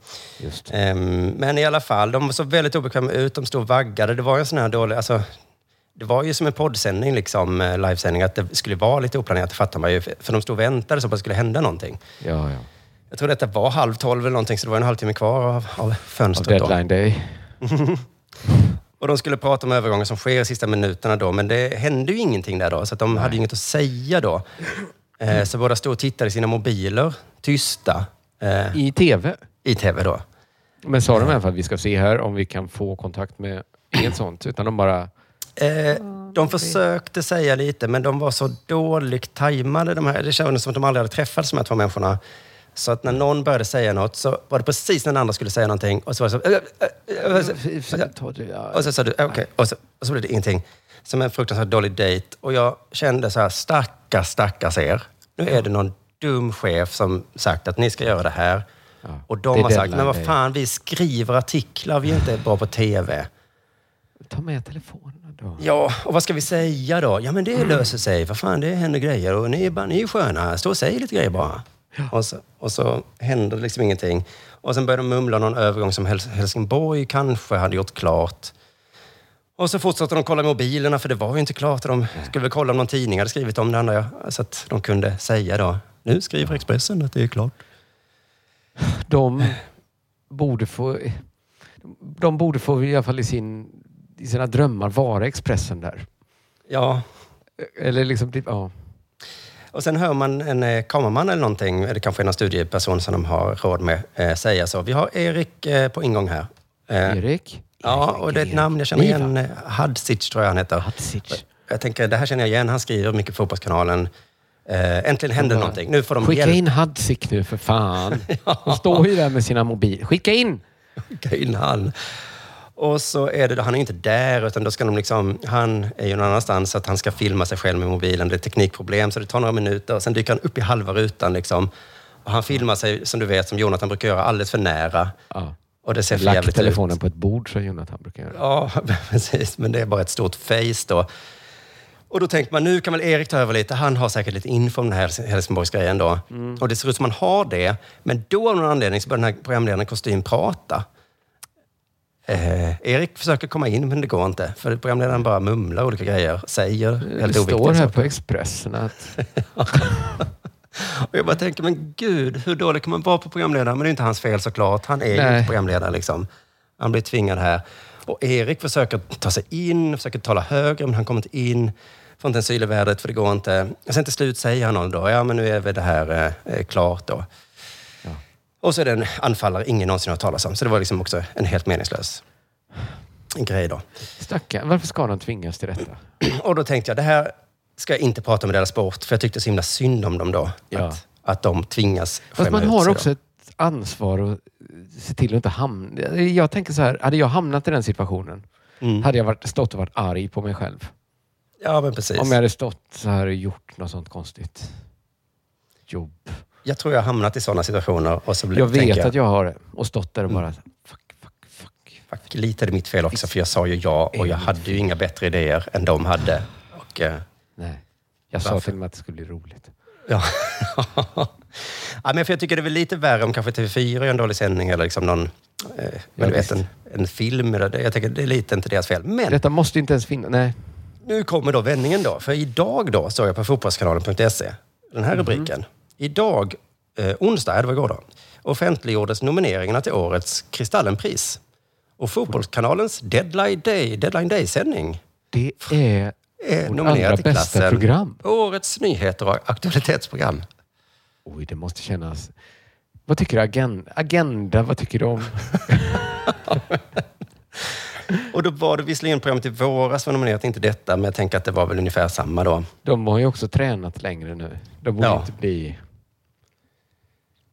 Ehm, men i alla fall, de såg väldigt obekväma ut. De stod och vaggade. Det var ju en sån här dålig... Alltså, det var ju som en poddsändning, liksom, eh, livesändning, att det skulle vara lite oplanerat, det fattar man ju. För de stod och väntade så att det skulle hända någonting. Ja, ja. Jag tror detta var halv tolv eller någonting, så det var en halvtimme kvar av, av Av fönstret. då. deadline day. Och de skulle prata om övergångar som sker i sista minuterna då, men det hände ju ingenting där då, så att de hade ju inget att säga då. Eh, så båda stod och tittade i sina mobiler, tysta. Eh, I tv? I tv då. Men sa de i alla fall, vi ska se här om vi kan få kontakt med... Inget sånt, utan de bara... Eh, de försökte säga lite, men de var så dåligt tajmade. De här, det kändes som att de aldrig hade träffats, de här två människorna. Så att när någon började säga något så var det precis när den andra skulle säga någonting och så var det så... Och så sa du, okej, och, så, och så blev det ingenting. Som en fruktansvärt dålig dejt. Och jag kände så här, stackars, stackars er. Nu är det någon dum chef som sagt att ni ska göra det här. Och de har sagt, men vad day." fan, vi skriver artiklar, vi är inte bra på TV. Ta med telefonen då. Ja, och vad ska vi säga då? Ja, men det löser sig. Vad fan, det händer grejer och ni är, bara, ni är sköna. Stå och säg lite grejer bara. Och, så, och så händer liksom ingenting. Och sen börjar de mumla någon övergång som Hels- Helsingborg kanske hade gjort klart. Och så fortsatte de kolla mobilerna, för det var ju inte klart. De skulle väl kolla om någon tidning hade skrivit om det andra. ja. Så att de kunde säga då, nu skriver Expressen att det är klart. De borde få... De borde få i alla fall i, sin, i sina drömmar vara Expressen där. Ja. Eller liksom, typ, ja. Och sen hör man en eh, kameraman eller någonting, eller kanske en studieperson som de har råd med, eh, säga så. Vi har Erik eh, på ingång här. Eh, Erik? Ja, och det är ett namn jag känner igen. eh, Hadzic tror jag han heter. Hadzic. Jag tänker, det här känner jag igen. Han skriver mycket på Fotbollskanalen. Eh, äntligen händer bara, någonting. Nu får de Skicka hjälp. in Hadzic nu för fan. De står ju där med sina mobiler. Skicka in! Skicka in han. Och så är det, han är ju inte där, utan då ska de liksom, han är ju någon annanstans, så att han ska filma sig själv med mobilen. Det är teknikproblem, så det tar några minuter. Och sen dyker han upp i halva rutan. Liksom. Och han filmar sig, som du vet, som Jonathan brukar göra, alldeles för nära. Och det ser för Lagt telefonen ut. på ett bord, som Jonathan brukar göra. Ja, precis. Men det är bara ett stort face då. Och då tänkte man, nu kan väl Erik ta över lite. Han har säkert lite info om den här Helsingborgsgrejen då. Mm. Och det ser ut som man har det. Men då av någon anledning så börjar den här programledaren kostym prata. Eh, Erik försöker komma in, men det går inte. För programledaren bara mumlar olika grejer. Säger Det helt står oviktiga här saker. på Expressen att... Och jag bara tänker, men gud, hur dålig kan man vara på programledaren? Men det är inte hans fel såklart. Han är ju inte programledare. Liksom. Han blir tvingad här. Och Erik försöker ta sig in, försöker tala högre, men han kommer inte in. Får inte en syl i vädret, för det går inte. Och sen till slut säger han någon då, ja men nu är väl det här eh, klart då. Och så är det en anfallare ingen någonsin har talas om. Så det var liksom också en helt meningslös grej då. Stackarn, varför ska de tvingas till detta? Och då tänkte jag, det här ska jag inte prata med Della Sport, för jag tyckte så himla synd om dem då. Ja. Att, att de tvingas Fast man har också då. ett ansvar att se till att inte hamna... Jag tänker så här, hade jag hamnat i den situationen, Mm. hade jag varit, stått och varit arg på mig själv. Ja, men precis. Om jag hade stått så här och gjort något sånt konstigt jobb. Jag tror jag har hamnat i sådana situationer och så blir, Jag vet att jag har det. Och stått där och bara... Mm. Fuck, lite är det mitt fel också, för jag sa ju ja och jag hade ju inga bättre idéer än de hade. Och, eh, Nej. Jag sa Varför? till och med att det skulle bli roligt. Ja. ja, men för jag tycker det är väl lite värre om kanske TV4 gör en dålig sändning eller liksom någon, eh, men du vet, en, en film. Eller. Jag tänker det är lite inte deras fel. Men Detta måste inte ens finnas. Nej. nu kommer då vändningen då. För idag då såg jag på fotbollskanalen.se den här rubriken. Idag, eh, onsdag, det var igår då, offentliggjordes nomineringarna till årets Kristallenpris. Och Fotbollskanalens Deadline Day, Deadline Day-sändning Det är är nominerad till bästa klassen program. Årets nyheter och aktualitetsprogram. Oj, det måste kännas... Vad tycker du Agenda? Agenda, vad tycker du om? Och då var det visserligen programmet i våras var nominerat, inte detta, men jag tänker att det var väl ungefär samma då. De har ju också tränat längre nu. De borde Ja. inte bli...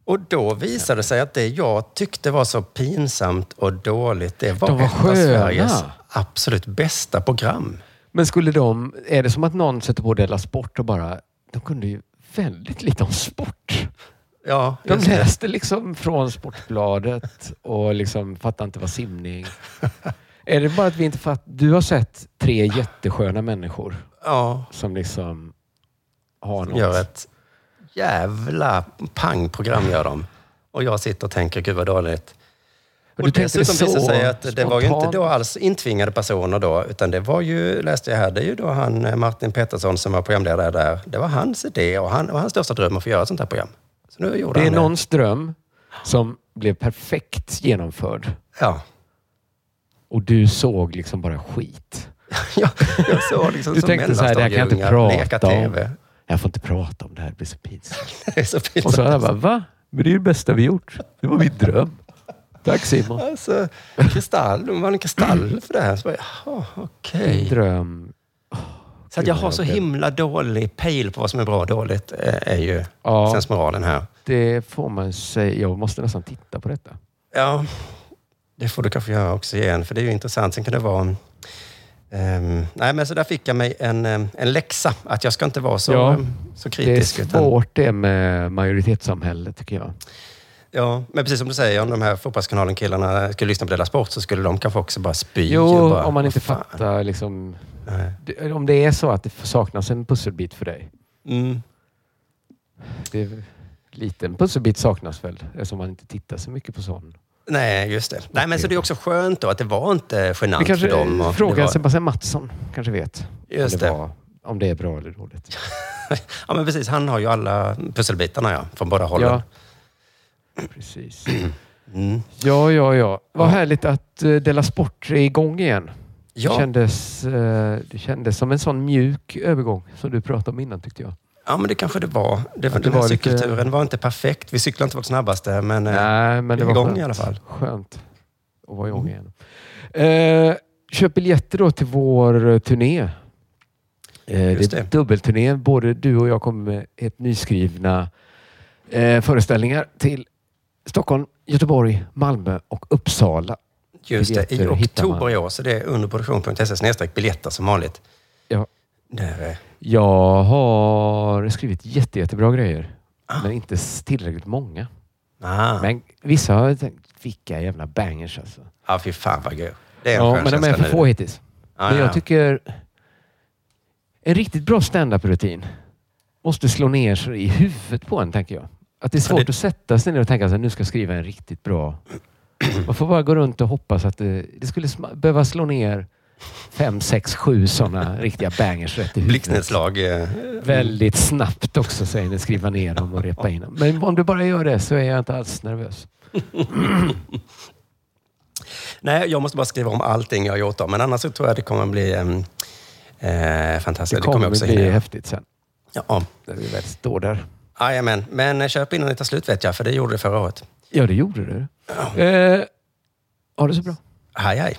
Och då visade det sig att det jag tyckte var så pinsamt och dåligt, det var, De var ett av. Sveriges absolut bästa program. Men skulle de... Är det som att någon sätter på Della Sport och bara... De kunde ju väldigt lite om sport. Ja, De läste liksom från Sportbladet och liksom fattade inte vad simning... Är det bara att vi inte fattar? Du har sett tre jättesköna människor Ja, som liksom har något. gör ett jävla pangprogram gör de. Och jag sitter och tänker, gud vad dåligt. Och Och dessutom visade så det sig att det var ju inte då alls intvingade personer då, utan det var ju, läste jag här, det är ju då han eh, Martin Pettersson som var programledare där. Det var hans idé och, han, och hans största dröm att få göra ett sånt här program. Så nu gjorde Det är han någons dröm som blev perfekt genomförd. Ja. Och du såg liksom bara skit. Jag såg liksom du som tänkte så här, det här kan jag inte prata om. TV. Jag får inte prata om det här, det blir så pinsamt. Det är så pinsamt. Och så jag bara, va? Men det är ju det bästa vi gjort. Det var min dröm. Tack Simon. Alltså, kristall, de var en kristall för det här. Så bara, jaha, okej. Min dröm. Så att jag har så himla dålig pejl på vad som är bra och dåligt eh, är ju Ja. sensmoralen här. Det får man säga. Jag måste nästan titta på detta. Ja, det får du kanske göra också igen, för det är ju intressant. Sen kan det vara... ehm, nej, men så där fick jag mig en, em, en läxa, att jag ska inte vara så, Ja, em, så Det är kritisk. utan- svårt det med majoritetssamhället tycker jag. Ja, men precis som du säger, om de här fotbollskanalen-killarna skulle lyssna på Della Sport så skulle de kanske också bara spy. Jo, bara, om man inte fattar liksom... Nej. Om det är så att det saknas en pusselbit för dig. Mm. Det är, liten pusselbit saknas väl eftersom man inte tittar så mycket på sån. Nej, just det. Nej, men så det är också skönt då att det var inte genant Vi kanske för dem. och frågar det var, Sebastian Mattsson. Kanske vet Just om, det det. Var, om det är bra eller dåligt. Ja, men precis. Han har ju alla pusselbitarna ja, från båda hållen. Ja, precis. Mm. Ja, ja, ja. Vad härligt att uh, Della Sport är igång igen. Ja. Det, kändes, eh, det kändes som en sån mjuk övergång som du pratade om innan tyckte jag. Ja, men det kanske det var. Det, den det här var lite- cykelturen var inte perfekt. Vi cyklade inte vårt snabbaste, men, eh, Nej, men det var igång skönt. i alla fall. Skönt att vara igång Mm. igen. Eh, köp biljetter då till vår eh, turné. Eh, det är dubbelturné. Både du och jag kommer med ett nyskrivna eh, föreställningar till Stockholm, Göteborg, Malmö och Uppsala. Just det, i oktober i år. Så det är underproduktion.se biljetter som vanligt. Ja. Eh, Jag har skrivit jätte, jättebra grejer. Ah. Men inte tillräckligt många. ah. Men vissa har jag tänkt, vilka jävla bangers alltså. Ja, fy fan vad gud. Det är en Ja, skön men de är för få hittills. Ja, men ja. jag tycker en riktigt bra stand-up-rutin måste slå ner sig i huvudet på en, tänker jag. Att det är svårt det- att sätta sig ner och tänka att nu ska jag skriva en riktigt bra... Man får bara gå runt och hoppas att det, det skulle behöva slå ner fem, sex, sju sådana riktiga bangers rätt i huvudet. Blixtnedslag. eh, Väldigt snabbt också, säger ni. Skriva ner dem och repa in dem. Men om du bara gör det så är jag inte alls nervös. Nej, jag måste bara skriva om allting jag har gjort. Då. Men annars så tror jag det kommer bli eh, fantastiskt. Det kommer jag också bli hinna häftigt sen. Ja. När vi väl står där. Jajamän. Men eh, köp innan det tar slut vet jag, för det gjorde det förra året. Ja, det gjorde du. Eh, ha det så bra. Hej, hej.